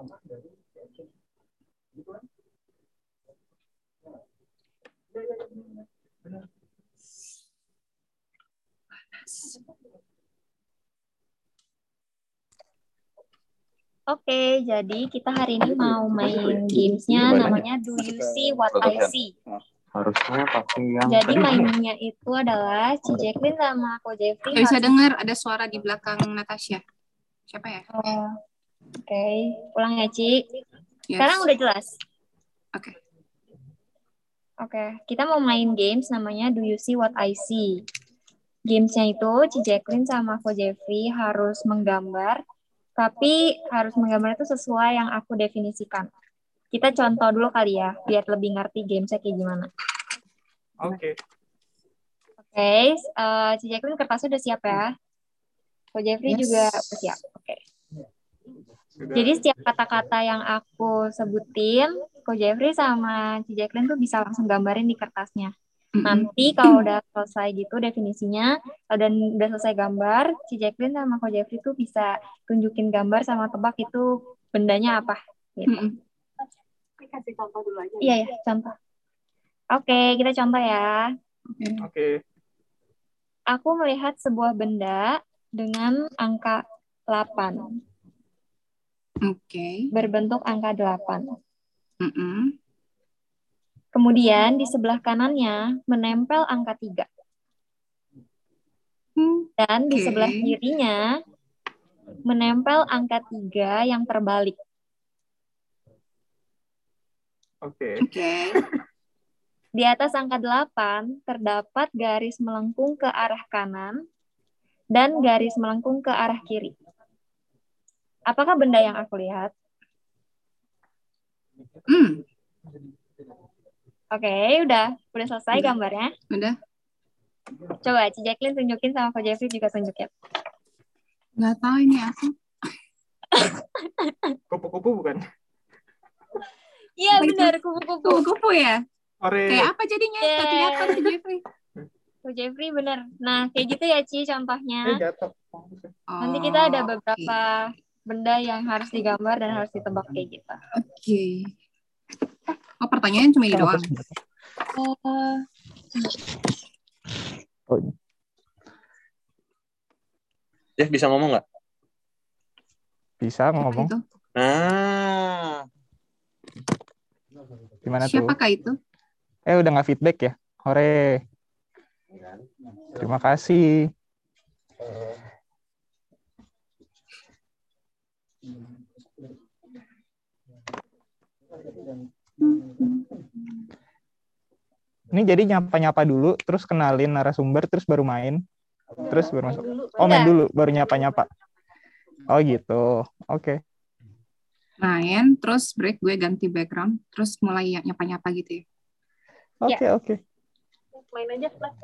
Oke, jadi kita hari ini mau main gamesnya namanya Do You See What I See. Harusnya pakai yang Jadi mainnya itu adalah Ci Jacqueline sama Ko Jeffrey. Gak bisa dengar ada suara di belakang Natasha. Siapa ya? Oh, Oke, pulang ya Ci. Yes. Sekarang udah jelas. Oke. Oke, kita mau main games namanya Do You See What I See. Gamesnya itu Ci Jacqueline sama Ko Jeffrey harus menggambar, tapi harus menggambar itu sesuai yang aku definisikan. Kita contoh dulu kali ya, biar lebih ngerti gamesnya kayak gimana. Oke. Oke, eh, Ci Jacqueline kertasnya udah siap ya? Ko Jeffrey Yes. juga udah siap. Oke. Sudah. Jadi setiap kata-kata yang aku sebutin, Ko Jeffrey sama Ci Jacqueline tuh bisa langsung gambarin di kertasnya. Nanti kalau udah selesai gitu definisinya, kalau dan udah selesai gambar, si Jacqueline sama Ko Jeffrey tuh bisa tunjukin gambar sama tebak itu bendanya apa. Gitu. Kasih contoh dulu aja. Iya ya, contoh. Oke, kita contoh ya. Oke. Aku melihat sebuah benda dengan angka 8, Oke. berbentuk angka 8. Mm-mm. Kemudian di sebelah kanannya menempel angka 3. Hmm, Dan di Oke. sebelah kirinya menempel angka 3 yang terbalik. Oke. Oke. Di atas angka 8 terdapat garis melengkung ke arah kanan dan garis melengkung ke arah kiri. Apakah benda yang aku lihat? Hmm, Oke, udah. Udah selesai Udah. gambarnya. udah. Coba Ci Jacqueline tunjukin sama Ko Jeffrey juga tunjukin. Nggak tahu ini apa. Kupu-kupu bukan? Iya benar, kupu-kupu. Kupu-kupu ya? Ore. Kayak apa jadinya? Yeah. kelihatan tuh Jeffrey. Ko Jeffrey benar. Nah, kayak gitu ya Ci contohnya. jatuh. Nanti kita ada Oh, beberapa benda yang harus digambar dan harus ditebak kayak gitu. Oke. Oh, pertanyaan cuma ini doang. Eh, Ya bisa ngomong nggak? Bisa ngomong. itu? Nah, Gimana tuh? Siapakah itu? Eh udah nggak feedback ya? Hore. Terima kasih. Ini jadi nyapa-nyapa dulu, terus kenalin narasumber, terus baru main, terus baru masuk. Oh main dulu, baru nyapa-nyapa. Oh gitu. Oke. Main, terus break gue ganti background, terus mulai ya- nyapa-nyapa gitu ya. Oke oke. main aja lah.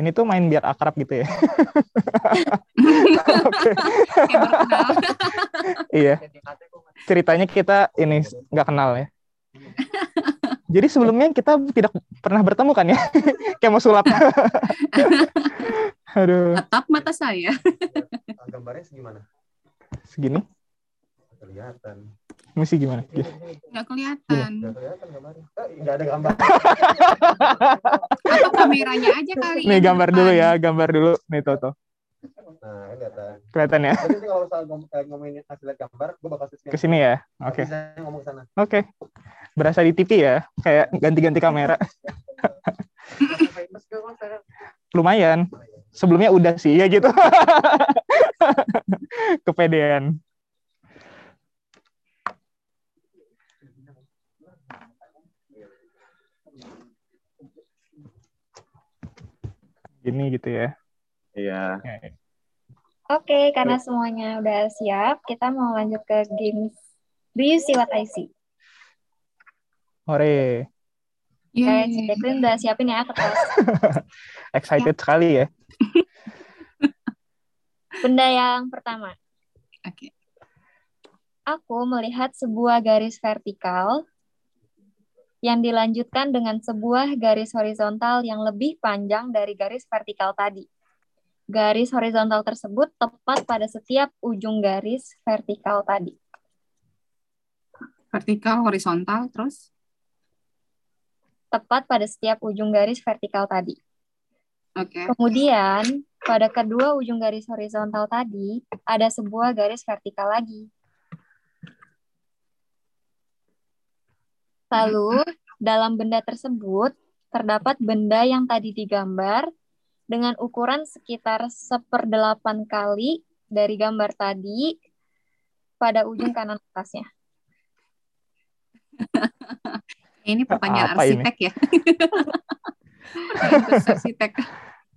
Ini tuh main biar akrab gitu ya. Oke. Iya. Ceritanya kita ini nggak kenal ya. Jadi sebelumnya kita tidak pernah bertemu kan ya? Kayak mau sulap. Aduh, Tetap mata saya. gambarnya segimana? segini. Kelihatan. Mesti gimana? Nggak kelihatan. Eh, nggak ada gambar. Atau kameranya aja kali. Nih di gambar depan. dulu ya, gambar dulu. Nih Toto. Nah, kelihatan. Kelihatan ya? Jadi kalau misalnya ngom eh, ngomongin hasil gambar, gue bakal switch Ke sini ya. Oke. Bisa ngomong ke sana. Oke. Berasa di TV ya, kayak ganti-ganti kamera. Lumayan. Sebelumnya udah sih ya gitu. Kepedean. Gini gitu ya. Iya. Oke, karena semuanya udah siap, kita mau lanjut ke games Do you see what I see? Hore. Oke, Jacqueline udah siapin ya kertas. Excited sekali ya. Benda yang pertama, Oke. aku melihat sebuah garis vertikal yang dilanjutkan dengan sebuah garis horizontal yang lebih panjang dari garis vertikal tadi. garis horizontal tersebut tepat pada setiap ujung garis vertikal tadi. Vertikal, horizontal, terus? Tepat pada setiap ujung garis vertikal tadi. Oke. Kemudian, pada kedua ujung garis horizontal tadi, ada sebuah garis vertikal lagi. Lalu, dalam benda tersebut, terdapat benda yang tadi digambar dengan ukuran sekitar seperdelapan kali dari gambar tadi pada ujung kanan atasnya. Ini pertanyaan Apa ini? arsitek ya. Pertanyaan khusus arsitek.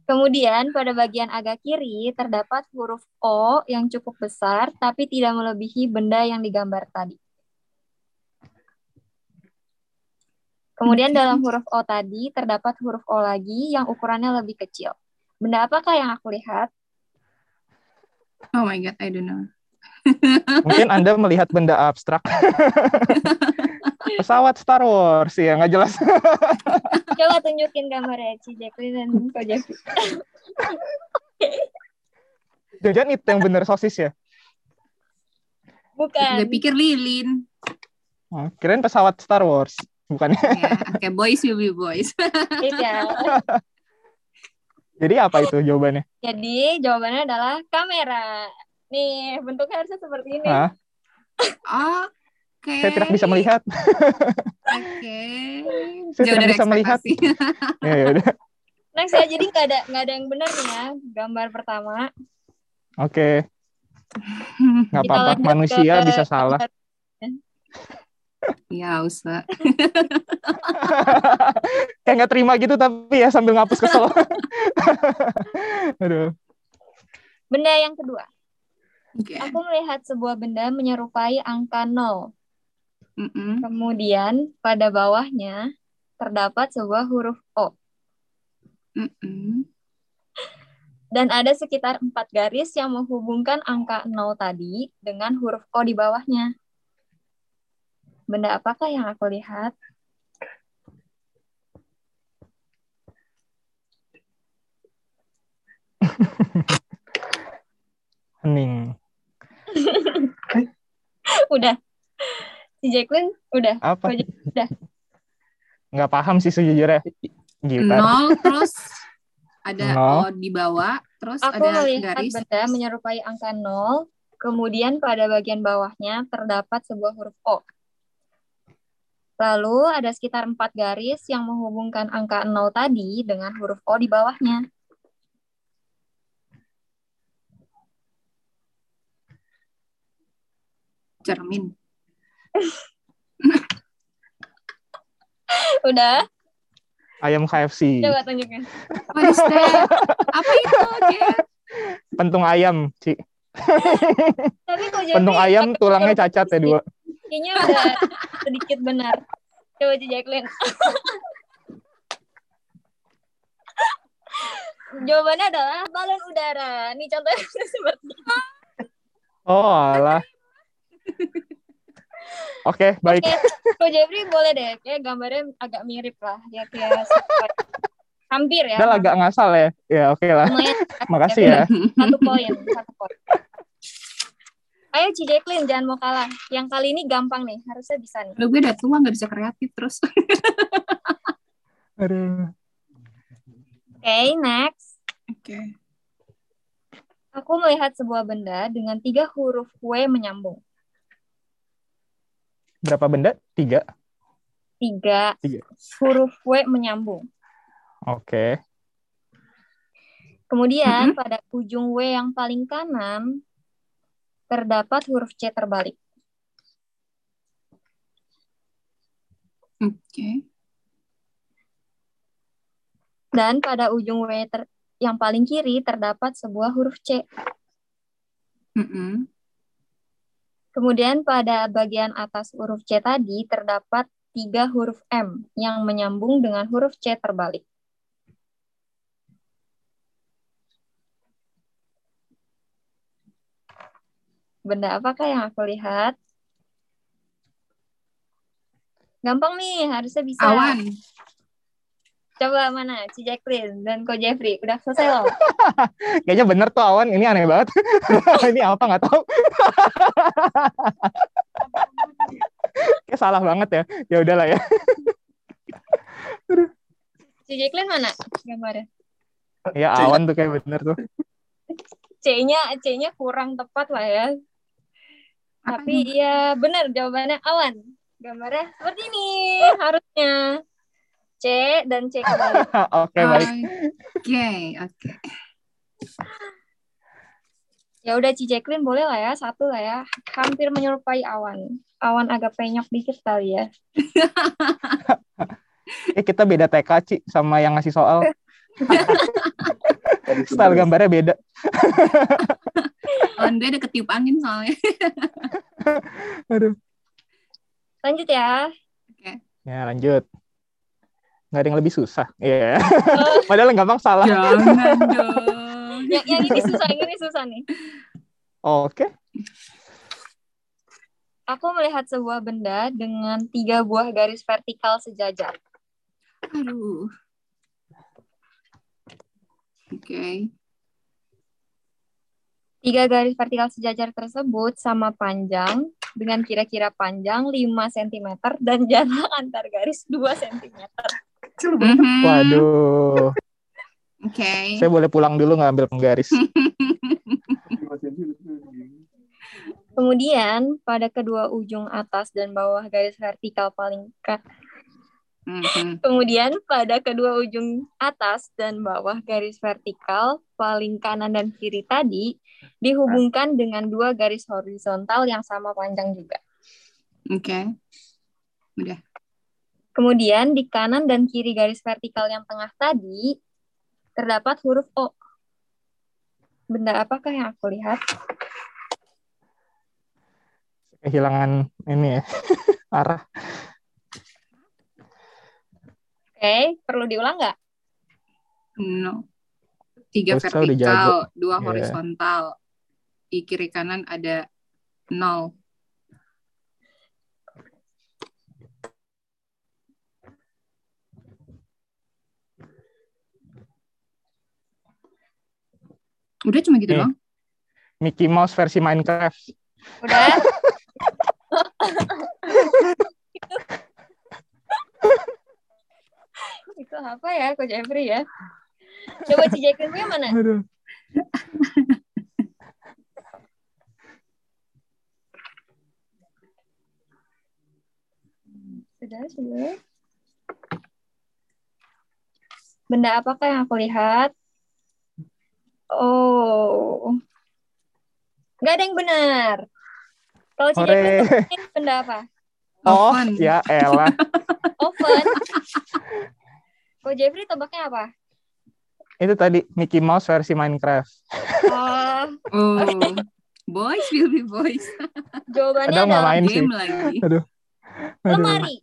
Kemudian pada bagian agak kiri terdapat huruf O yang cukup besar tapi tidak melebihi benda yang digambar tadi. Kemudian Oke. dalam huruf O tadi terdapat huruf O lagi yang ukurannya lebih kecil. Benda apakah yang aku lihat? Oh my god, I don't know. Mungkin Anda melihat benda abstrak. Pesawat Star Wars ya nggak jelas. Coba tunjukin gambarnya Ci Jacqueline dan Ko Jeffy. Jangan itu yang bener sosis ya. Bukan. Gue pikir lilin. Oh, kirain pesawat Star Wars, bukannya. Ya, oke, boys will be boys. Iya. Jadi apa itu jawabannya? Jadi jawabannya adalah kamera. Nih, bentuknya harusnya seperti ini. Hah? Oke. Saya tidak bisa melihat. Oke. Saya Jauh tidak bisa melihat. ekspektasi. Ya, ya udah. Next ya, jadi nggak ada nggak ada yang benar nih ya. Gambar pertama. Oke, nggak Kita apa-apa. Manusia ke bisa salah. Gambar- Ya, usah. Kayak nggak terima gitu tapi ya sambil ngapus kesel. Aduh. Benda yang kedua. Oke. Aku melihat sebuah benda menyerupai angka 0. Mm-mm. Kemudian pada bawahnya terdapat sebuah huruf O. Mm-mm. Dan ada sekitar empat garis yang menghubungkan angka 0 tadi dengan huruf O di bawahnya. Benda apakah yang aku lihat? Hening. Udah. Si Jacqueline udah. Apa? Udah. Nggak paham sih sejujurnya. Gitar. Nol, terus ada Nol. O di bawah, terus Aku ada melihat garis. benda menyerupai angka 0, kemudian pada bagian bawahnya terdapat sebuah huruf O. Lalu ada sekitar empat garis yang menghubungkan angka 0 tadi dengan huruf O di bawahnya. cermin. Udah, Ayam KFC. coba tunjukin. What is that? Apa itu, Jen? Pentung ayam, Ci. Tapi kok jadi Pentung ayam tulangnya cacat ya dua. Kayaknya udah sedikit benar. Coba Ci Jacqueline. Jawabannya adalah balon udara. Nih contohnya seperti. Oh, alah. Oke, baik. Oke, Ko Jeffrey boleh deh. Kayak gambarnya agak mirip lah. Ya kayak hampir ya. Udah agak ngasal ya. Ya, oke lah. Lumayan Makasih ya. satu poin, satu poin. Ayo Ci Jacqueline, jangan mau kalah. Yang kali ini gampang nih, harusnya bisa nih. Udah gue udah tua, nggak bisa kreatif terus. Aduh. Oke, next. Oke. Aku melihat sebuah benda dengan tiga huruf W menyambung. Berapa benda? Tiga. Tiga, Tiga. huruf W menyambung. Oke. Kemudian pada ujung W yang paling kanan terdapat huruf C terbalik. Oke. Dan pada ujung W ter- yang paling kiri terdapat sebuah huruf C. Mm-mm. Kemudian pada bagian atas huruf C tadi terdapat tiga huruf M yang menyambung dengan huruf C terbalik. Benda apakah yang aku lihat? Gampang nih, harusnya bisa. Awan. Coba mana? Ci Jacqueline dan Ko Jeffrey. Udah selesai loh. Kayaknya bener tuh awan. Ini aneh banget. ini apa nggak tahu. Kayak salah banget ya. Ya udahlah ya. Ci Jacqueline mana gambarnya? Ya awan tuh kayak bener tuh. C-nya C-nya kurang tepat lah ya. Tapi ya benar jawabannya awan. Gambarnya seperti ini harusnya. C dan C. Oke baik. Oke, oke. Ya udah Ci Jacqueline boleh lah ya, satu lah ya. Hampir menyerupai awan. Awan agak penyok dikit kali ya. Eh kita beda TK Ci sama yang ngasih soal. Style gambarnya beda. Lawan gue ada ketiup angin soalnya. Aduh. Lanjut ya. Ya lanjut. Nggak ada yang lebih susah. Iya. Padahal yang gampang salah. Jangan dong. Yang, yang ini susah, yang ini susah nih. Oke. Aku melihat sebuah benda dengan tiga buah garis vertikal sejajar. Aduh. Oke. Tiga garis vertikal sejajar tersebut sama panjang dengan kira-kira panjang 5 cm dan jarak antar garis 2 cm. Kecil banget. Mhm. Waduh. Oke. Saya boleh pulang dulu nggak ambil penggaris. Kemudian pada kedua ujung atas dan bawah garis vertikal paling Mhm. Kemudian pada kedua ujung atas dan bawah garis vertikal paling kanan dan kiri tadi dihubungkan dengan dua garis horizontal yang sama panjang juga. Oke. Kemudian di kanan dan kiri garis vertikal yang tengah tadi terdapat huruf O. Benda apakah yang aku lihat? Kehilangan ini ya. Arah. Oke, perlu diulang nggak? No. Tiga Terus vertikal, dua Iya. horizontal. Di kiri kanan ada nol. Udah cuma gitu Nih. doang. Mickey Mouse versi Minecraft. Udah? Itu apa ya, Coach Jeffrey ya? Coba Ci Jacqueline punya mana? Aduh. Sudah, sudah. Benda apakah yang aku lihat? Oh. Nggak ada yang benar. Kalau Ci Hore. Jacqueline ini benda apa? Oh, Oven. ya elah. Oven. Coach Jeffrey tebaknya apa? Itu tadi Mickey Mouse versi Minecraft. Oh, Oh. Boys will be boys. jawabannya nggak adalah main sih. Game lagi. Aduh. lemari.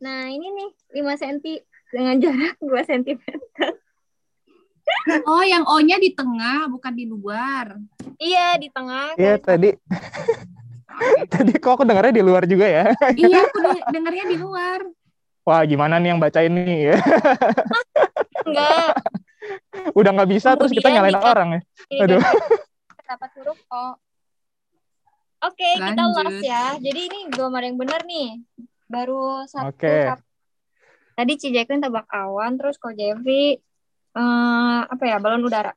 Nah, ini nih 5 cm dengan jarak 2 cm. Oh, yang O-nya di tengah, bukan di luar. Iya, di tengah. Iya tadi tadi kok aku dengarnya di luar juga ya. iya, aku de- dengarnya di luar. Wah, gimana nih yang baca ini ya? Enggak. Udah nggak bisa terus kita Kemudian nyalain orang ya. Ini Aduh. terdapat huruf O. Oke, kita Lanjut. last ya. Jadi ini gambar yang benar nih. Baru satu. Oke. kap- Tadi Ci Jacqueline tebak awan, terus Ko Jeffrey eh, apa ya, balon udara.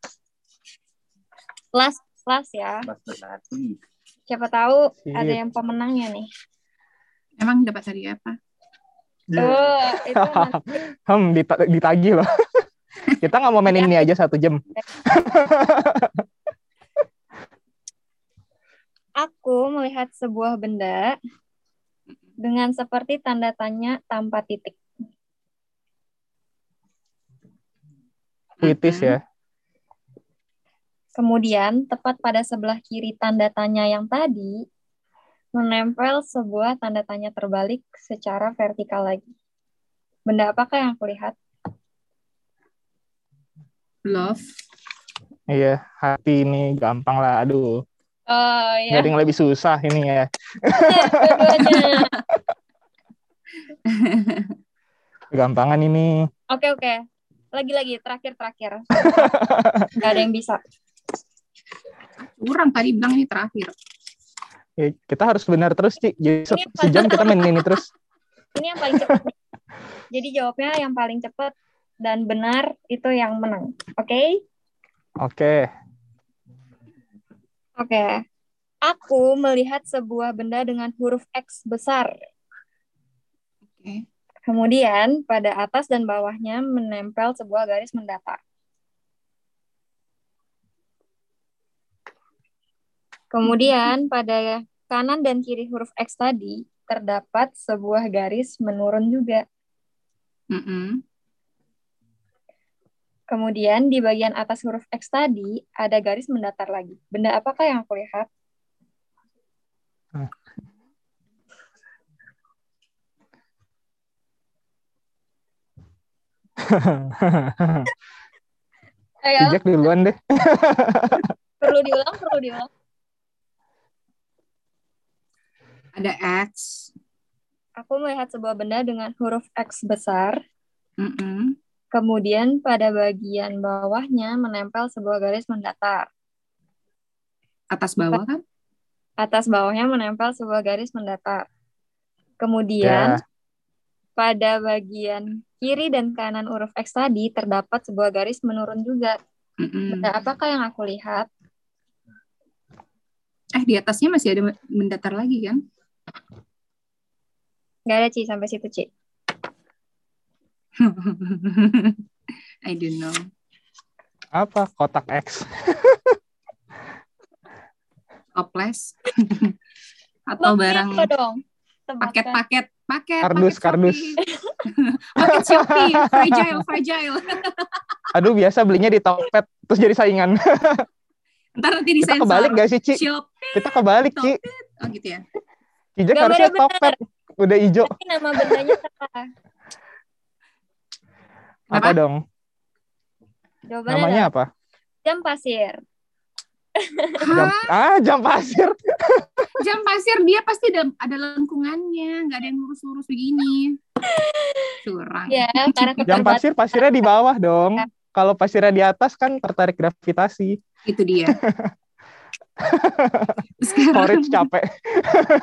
Last, last ya. Benati. Siapa tahu Sip. ada yang pemenangnya nih. Emang dapat tadi apa? Oh, itu nanti. Hmm, dita- ditagih loh. kita nggak mau main ini aja satu jam. Aku melihat sebuah benda dengan seperti tanda tanya tanpa titik. Puitis ya. Kemudian, tepat pada sebelah kiri tanda tanya yang tadi, menempel sebuah tanda tanya terbalik secara vertikal lagi. Benda apakah yang aku lihat? Love. Iya, hati ini gampang lah. Aduh, Oh ya, ada yang lebih susah ini ya. Gampangan ini. Oke oke. Lagi-lagi terakhir terakhir. Gak ada yang bisa. Kurang tadi bilang ini terakhir. Ya, kita harus benar terus, Ci. Jadi se- sejam kita main ini terus. Ini yang paling cepat. Jadi jawabnya yang paling cepat dan benar itu yang menang. Oke? Oke. Oke. Aku melihat sebuah benda dengan huruf X besar. Oke. Kemudian pada atas dan bawahnya menempel sebuah garis mendatar. Kemudian pada kanan dan kiri huruf X tadi terdapat sebuah garis menurun juga. Mm-mm. Kemudian di bagian atas huruf X tadi ada garis mendatar lagi. Benda apakah yang aku lihat? Ayo, Sejak duluan deh. perlu diulang, perlu diulang. Ada X. Aku melihat sebuah benda dengan huruf X besar. Mm-mm. Kemudian pada bagian bawahnya menempel sebuah garis mendatar. Atas bawah kan? Atas bawahnya menempel sebuah garis mendatar. Kemudian Ya. pada bagian kiri dan kanan huruf X tadi terdapat sebuah garis menurun juga. Mm-mm. Benda apakah yang aku lihat? Eh di atasnya masih ada mendatar lagi kan? Gak ada, Ci, sampai situ, Ci. I don't know. Apa? Kotak X. Toples. Atau barang Apa dong? Paket-paket paket Kardus, paket kardus. Shopee. paket Shopee fragile fragile Aduh, biasa belinya di Tokped terus jadi saingan. ntar nanti Kita disensor kebalik gak sih, Ci? Shopee Kita kebalik, Ci. oh gitu ya Kijek Gambarnya harusnya. Tokped. Udah hijau. Tapi nama bendanya salah. Apa Apa? dong? Jawabannya Namanya adalah apa? jam pasir. Jam, ah, jam pasir. jam pasir dia pasti ada ada lengkungannya nggak ada yang lurus-lurus begini curang Ya, karena Jam pasir, pasirnya di bawah dong. Kalau pasirnya di atas kan tertarik gravitasi. itu dia sekarang Storage capek.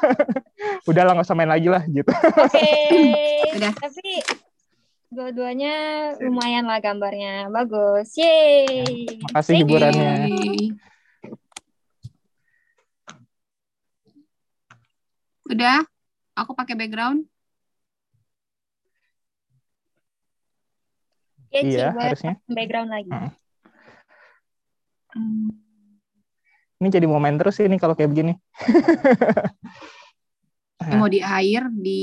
Udah lah, nggak usah main lagi lah gitu. Oke. Udah. Tapi dua-duanya lumayan lah gambarnya. Bagus. Yeay. Makasih Thank you. hiburannya. Yeay. udah aku pakai background Ya, Iya, harusnya. background lagi. Hmm. Hmm, Ini jadi momen terus ini kalau kayak begini. ini mau di air di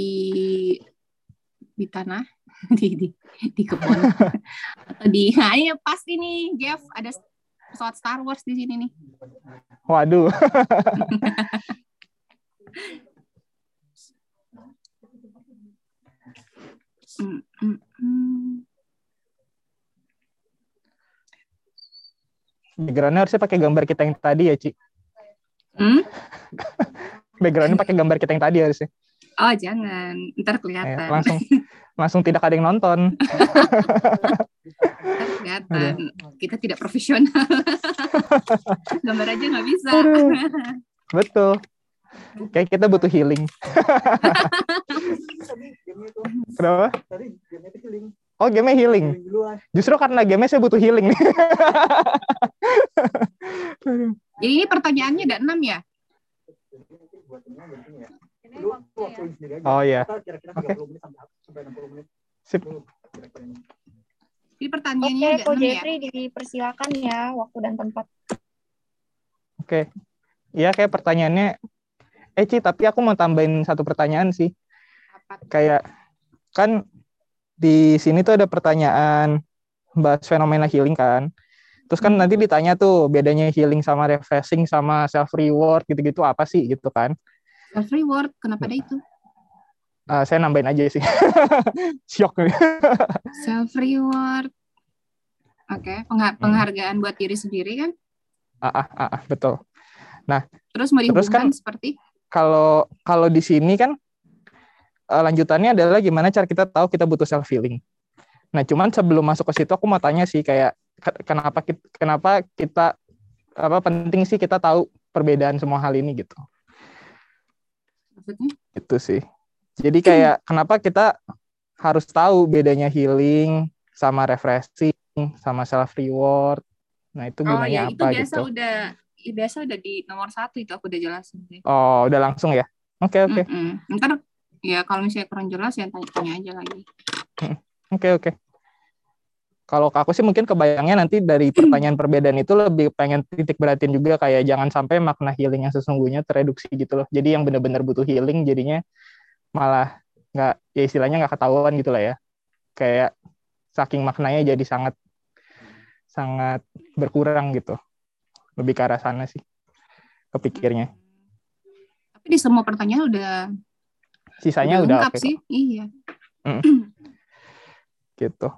di tanah di di, di kebun atau di nah ini pas ini Jeff ada pesawat Star Wars di sini nih Waduh. Hmm, hmm, hmm. Backgroundnya harusnya pakai gambar kita yang tadi ya, Ci. Hmm? Backgroundnya pakai gambar kita yang tadi harusnya. Oh jangan, ntar kelihatan. langsung langsung tidak ada yang nonton. Kelihatan. Kita tidak profesional. Gambar aja nggak bisa. Aduh. Betul. Kayak kita butuh healing. Kenapa? Tadi game itu healing. Oh, game healing. Healing. Justru karena game saya butuh healing nih. Jadi ini pertanyaannya ada enam ya? Ya. Oh iya. Oke. 30 menit sampai sampai 60 menit. Sip. Dulu kira-kira ini. Jadi pertanyaannya Oke, Ko enam ya? Jeffrey dipersilakan ya waktu dan tempat. Oke. Iya kayak pertanyaannya Eh Ci, tapi aku mau tambahin satu pertanyaan sih. Apa? Kayak kan di sini tuh ada pertanyaan bahas fenomena healing kan. Terus kan Hmm. nanti ditanya tuh bedanya healing sama refreshing sama self reward gitu-gitu apa sih gitu kan. Self reward, kenapa ada itu? Eh, saya nambahin aja sih. Syok. Self reward. Oke, pengha- penghargaan buat diri sendiri kan? Ah, ah, ah, ah, betul. Terus mau Terus kan- seperti Kalau kalau di sini kan eh, lanjutannya adalah gimana cara kita tahu kita butuh self healing. Nah, cuman sebelum masuk ke situ aku mau tanya sih kayak ke- kenapa kita, kenapa kita apa penting sih kita tahu perbedaan semua hal ini gitu. Maksudnya? Itu sih. Jadi kayak kenapa kita harus tahu bedanya healing sama refreshing sama self reward. Nah, itu Oh gunanya ya itu apa biasa gitu. udah ya, biasa udah di nomor satu itu aku udah jelasin sih. Oh, udah langsung ya. Oke, oke. Mm-mm. Ntar ya kalau misalnya kurang jelas ya tanya-tanya aja lagi. Oke, oke. Kalau ke aku sih mungkin kebayangnya nanti dari pertanyaan perbedaan itu lebih pengen titik beratin juga kayak jangan sampai makna healing yang sesungguhnya tereduksi gitu loh. Jadi yang benar-benar butuh healing jadinya malah nggak ya istilahnya nggak ketahuan gitu lah ya. Kayak saking maknanya jadi sangat sangat berkurang gitu. Lebih ke arah sana sih kepikirnya. Tapi di semua pertanyaan udah Sisanya udah lengkap oke kok. sih. Iya. gitu.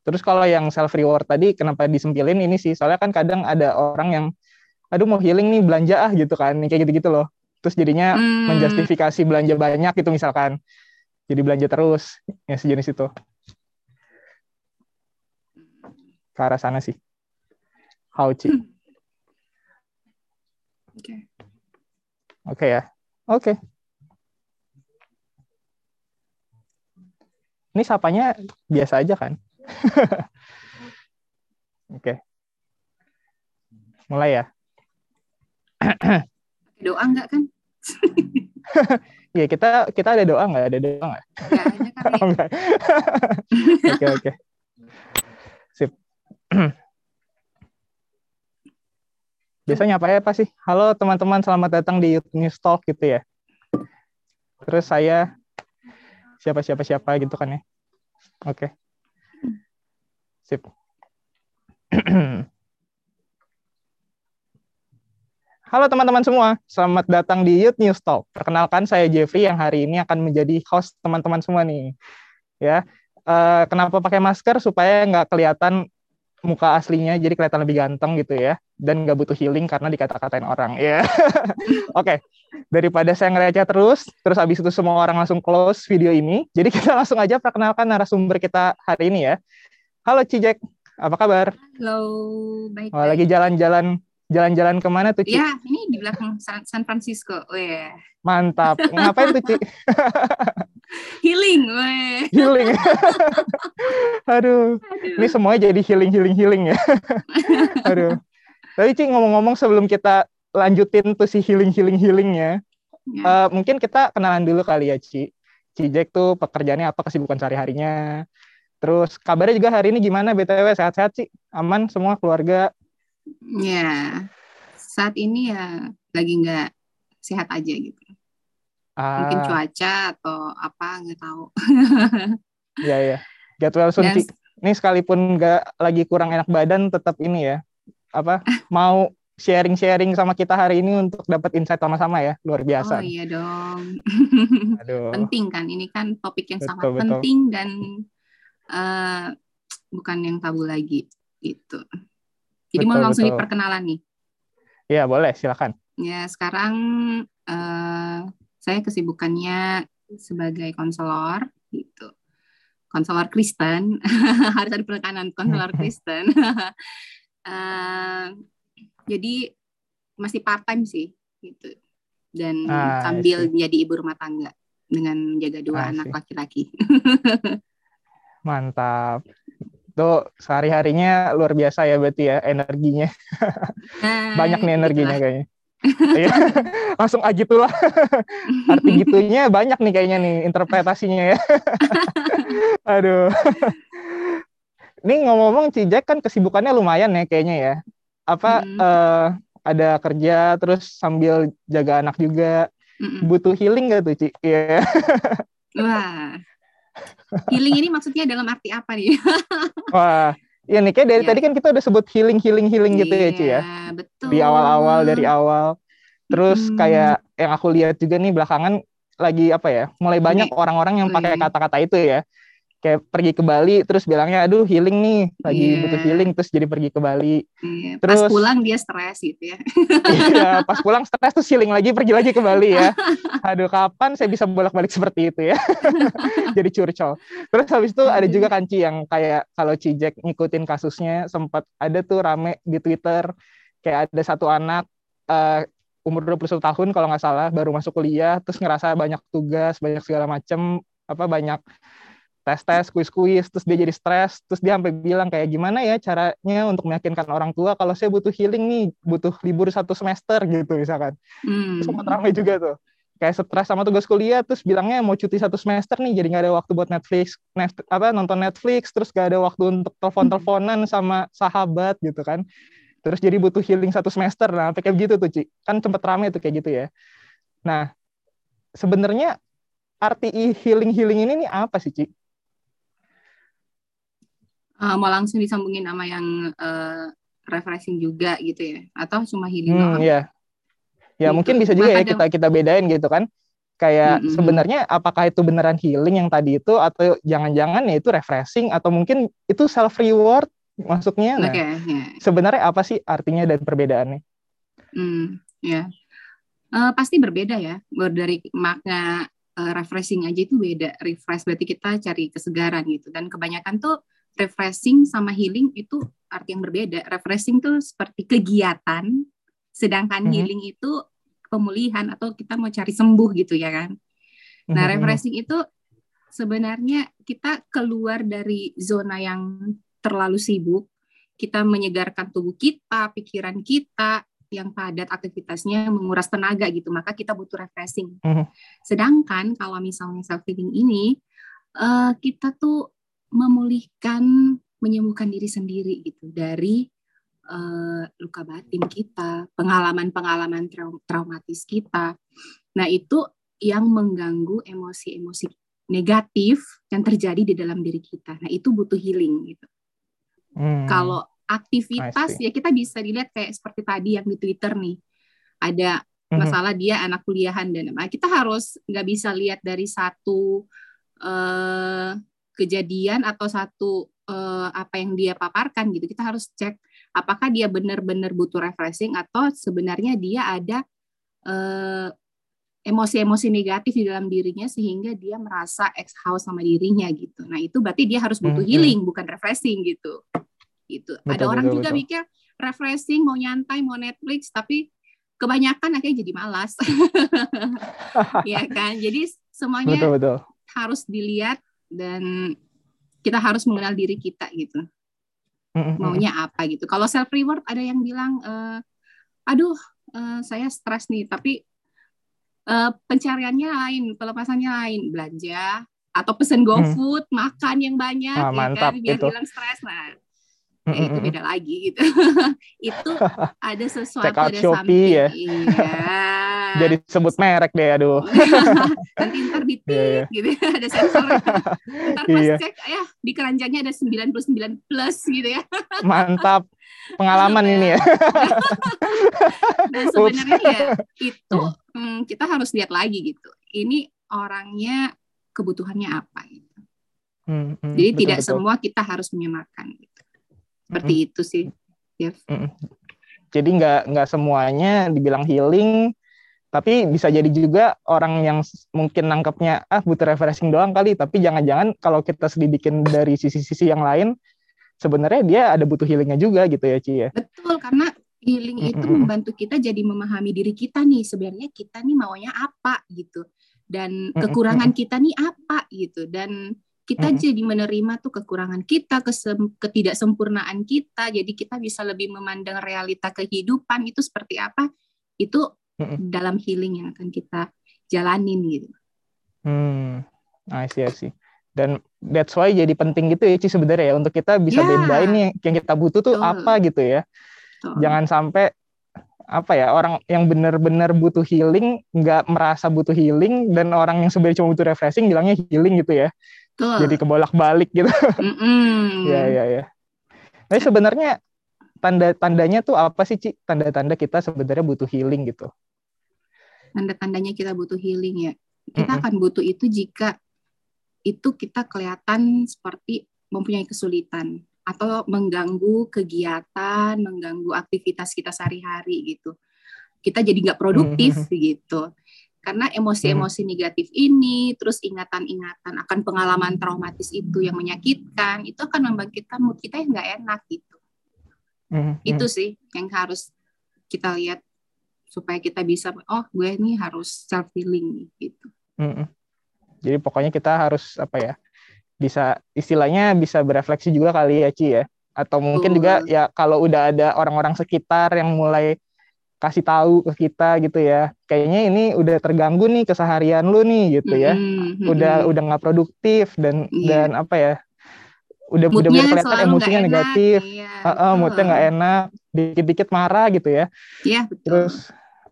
Terus kalau yang self reward tadi kenapa disempilin ini sih soalnya kan kadang ada orang yang aduh mau healing nih belanja ah gitu kan kayak gitu-gitu loh. Terus jadinya Hmm, menjustifikasi belanja banyak gitu misalkan. Jadi belanja terus ya sejenis itu. Ke arah sana sih. How Ci? Oke. Oke ya. Oke. Ini sapanya biasa aja kan? Oke. Mulai ya. Doa enggak kan? Ya kita kita ada doa nggak? Ada doa nggak? Enggak ada kali. Oh, enggak. Oke oke. Sip. Biasanya apa ya Pak sih? Halo teman-teman, selamat datang di Youth News Talk gitu ya. Terus saya siapa siapa siapa gitu kan ya. Oke. Sip. Halo teman-teman semua, selamat datang di Youth News Talk. Perkenalkan saya Jeffrey yang hari ini akan menjadi host teman-teman semua nih. Ya, Eh, kenapa pakai masker supaya nggak kelihatan muka aslinya, jadi kelihatan lebih ganteng gitu ya, dan nggak butuh healing karena dikata-katain orang. Ya, oke. Daripada saya ngereceh terus, terus habis itu semua orang langsung close video ini, jadi kita langsung aja perkenalkan narasumber kita hari ini ya. Halo Cijek, apa kabar? Halo, baik. Oh, lagi jalan-jalan jalan-jalan ke mana tuh Ci? Ya, ini di belakang San, San Francisco. Weh. Mantap. Ngapain tuh Ci? Healing, weh. Healing. Aduh, Aduh. ini semuanya jadi healing healing healing ya. Aduh. Tapi Ci ngomong-ngomong sebelum kita lanjutin tuh si healing healing healingnya, Ya. eh, mungkin kita kenalan dulu kali ya Ci. Ci Jack tuh pekerjaannya apa kesibukan sehari-harinya. Terus kabarnya juga hari ini gimana BTW sehat-sehat sih? Aman semua keluarga? Ya, saat ini ya lagi nggak sehat aja gitu. Mungkin Ah, cuaca atau apa nggak tahu. iya ya. Get well soon Dan. Ini sekalipun nggak lagi kurang enak badan tetap ini ya. Apa mau sharing-sharing sama kita hari ini untuk dapat insight sama-sama ya. Luar oh biasa. iya dong. Aduh. penting kan ini kan topik yang Betul, sangat betul. penting dan eh, bukan yang tabu lagi gitu. Jadi mau Betul, langsung betul. diperkenalan nih. Iya, boleh, silakan. Ya sekarang eh, saya kesibukannya sebagai konselor gitu. Konselor Kristen harus ada penekanan konselor Kristen. Eh, jadi masih part time sih gitu. Dan Ah, sambil menjadi ibu rumah tangga dengan menjaga dua I anak laki-laki. Mantap. Tuh sehari-harinya luar biasa ya berarti ya energinya. Nah, Banyak nih energinya kayaknya. Iya. Langsung ah gitulah. Arti gitunya banyak nih kayaknya nih interpretasinya ya. Aduh. Ini ngomong-ngomong Cijak kan kesibukannya lumayan ya kayaknya ya. Apa Mm. eh, ada kerja terus sambil jaga anak juga. Mm-mm. Butuh healing gak tuh Ci? Iya. Wah. Healing ini maksudnya dalam arti apa nih? Wah, iya nih kayak dari Ya. tadi kan kita udah sebut healing healing healing gitu ya Ci ya. Iya, betul. Di awal-awal dari awal. Terus Mm-mm. kayak yang aku lihat juga nih belakangan lagi apa ya? Mulai banyak orang-orang yang pakai kata-kata itu ya. Kayak pergi ke Bali terus bilangnya aduh healing nih lagi Iya. butuh healing terus jadi pergi ke Bali. Iya, Terus- pas pulang dia stres gitu ya. Iya, pas pulang stres terus healing lagi pergi lagi ke Bali ya. Aduh kapan saya bisa bolak-balik seperti itu ya? Jadi curcol. Terus habis itu ada juga kan Ci yang kayak kalau Cijek ngikutin kasusnya sempat ada tuh rame di Twitter kayak ada satu anak eh, umur 21 tahun kalau nggak salah baru masuk kuliah terus ngerasa banyak tugas banyak segala macem apa banyak tes-tes, kuis-kuis, terus dia jadi stres, terus dia sampai bilang kayak gimana ya caranya untuk meyakinkan orang tua kalau saya butuh healing nih, butuh libur satu semester gitu misalkan. Hmm. Terus sempat ramai juga tuh. Kayak stres sama tugas kuliah, terus bilangnya mau cuti satu semester nih, jadi nggak ada waktu buat Netflix, Net- apa nonton Netflix, terus nggak ada waktu untuk telepon-teleponan sama sahabat gitu kan. Terus jadi butuh healing satu semester, nah kayak gitu tuh Ci. Kan sempat ramai tuh kayak gitu ya. Nah, sebenarnya arti healing-healing ini nih apa sih Ci? Eh, mau langsung disambungin sama yang eh, refreshing juga gitu ya atau cuma healing Hmm, doang? ya. Ya Gitu. mungkin bisa juga ya Maka kita kita bedain gitu kan. Kayak Mm-mm. sebenarnya apakah itu beneran healing yang tadi itu atau jangan-jangan ya itu refreshing atau mungkin itu self reward masuknya. Nah, Oke, ya. sebenarnya apa sih artinya dan perbedaannya? Hmm, ya. Eh, pasti berbeda ya. Dari makna eh, refreshing aja itu beda. Refresh berarti kita cari kesegaran gitu. Dan kebanyakan tuh refreshing sama healing itu arti yang berbeda. Refreshing tuh seperti kegiatan, sedangkan Mhm. healing itu pemulihan atau kita mau cari sembuh gitu ya kan. Nah, Mhm. refreshing itu sebenarnya kita keluar dari zona yang terlalu sibuk. Kita menyegarkan tubuh kita, pikiran kita yang padat aktivitasnya menguras tenaga gitu. Maka kita butuh refreshing. Mhm. Sedangkan kalau misalnya self healing ini eh, kita tuh memulihkan, menyembuhkan diri sendiri gitu dari eh, luka batin kita, pengalaman-pengalaman trau- traumatis kita. Nah, itu yang mengganggu emosi-emosi negatif yang terjadi di dalam diri kita. Nah, itu butuh healing gitu. Hmm. Kalau aktivitas ya kita bisa dilihat kayak seperti tadi yang di Twitter nih. Ada Mhm. masalah dia anak kuliahan dan nah, kita harus nggak bisa lihat dari satu eh, kejadian atau satu eh, apa yang dia paparkan gitu. Kita harus cek apakah dia benar-benar butuh refreshing atau sebenarnya dia ada eh, emosi-emosi negatif di dalam dirinya sehingga dia merasa exhaust sama dirinya gitu. Nah, itu berarti dia harus butuh Mhm. healing bukan refreshing gitu. Gitu. Ada Betul, orang betul, juga betul. mikir refreshing mau nyantai mau Netflix tapi kebanyakan akhirnya jadi malas. ya kan? Jadi semuanya betul betul. harus dilihat dan kita harus mengenal diri kita gitu maunya apa gitu. Kalau self reward ada yang bilang, eh, aduh eh, saya stres nih, tapi eh, pencariannya lain, pelepasannya lain, belanja atau pesen GoFood, makan yang banyak, Hmm. Ah, ya mantap, kan, biar itu. hilang stres. Nah, ya itu beda lagi gitu. itu ada sesuatu Check out ada Shopee something. ya. Iya. Jadi sebut merek deh aduh. Nanti ntar di Iya, iya. gitu ada sensor. Ntar pas Iya. cek ya di keranjangnya ada 99 plus gitu ya. Mantap. Pengalaman ini ya. Dan sebenarnya ya itu hmm, kita harus lihat lagi gitu. Ini orangnya kebutuhannya apa gitu. Hmm, hmm, Jadi betul, tidak betul. semua kita harus menyamakan gitu. Seperti itu sih. Jeff. jadi nggak nggak semuanya dibilang healing tapi bisa jadi juga orang yang mungkin nangkepnya ah butuh refreshing doang kali. Tapi jangan-jangan kalau kita selidikin dari sisi-sisi yang lain sebenarnya dia ada butuh healingnya juga gitu ya Ci ya. Betul karena healing itu Mm-mm. membantu kita jadi memahami diri kita nih sebenarnya kita nih maunya apa gitu. Dan kekurangan kita nih apa gitu. Dan kita Mm-mm. jadi menerima tuh kekurangan kita ketidaksempurnaan kita. Jadi kita bisa lebih memandang realita kehidupan itu seperti apa itu Dalam healing yang akan kita jalanin gitu hmm I see, I see. dan that's why jadi penting gitu ya Ci sebenarnya ya untuk kita bisa Ya. bedain nih yang kita butuh tuh Betul. apa gitu ya Tuh. jangan sampai apa ya orang yang benar-benar butuh healing nggak merasa butuh healing dan orang yang sebenarnya cuma butuh refreshing bilangnya healing gitu ya Betul. jadi kebolak-balik gitu ya ya ya tapi sebenarnya tanda-tandanya tuh apa sih Ci tanda-tanda kita sebenarnya butuh healing gitu tanda-tandanya kita butuh healing ya. Kita Mm-mm. akan butuh itu jika itu kita kelihatan seperti mempunyai kesulitan atau mengganggu kegiatan, mengganggu aktivitas kita sehari-hari gitu. Kita jadi nggak produktif gitu. Karena emosi-emosi negatif ini, terus ingatan-ingatan akan pengalaman traumatis itu yang menyakitkan, itu akan membangkitkan mood kita yang nggak enak gitu. Mhm. Itu sih yang harus kita lihat supaya kita bisa, oh gue ini harus self healing gitu. Mhm. Jadi pokoknya kita harus apa ya? Bisa istilahnya bisa berefleksi juga kali ya Ci ya. Atau mungkin juga Betul. ya kalau udah ada orang-orang sekitar yang mulai kasih tahu ke kita gitu ya. Kayaknya ini udah terganggu nih keseharian lu nih gitu ya. Mm-mm, Udah mm-mm. udah nggak produktif dan Iya. dan apa ya? Udah udah Moodnya mulai kelihatan emosinya negatif. iya. Heeh, moodnya nggak enak, dikit-dikit marah gitu ya. Iya betul. Terus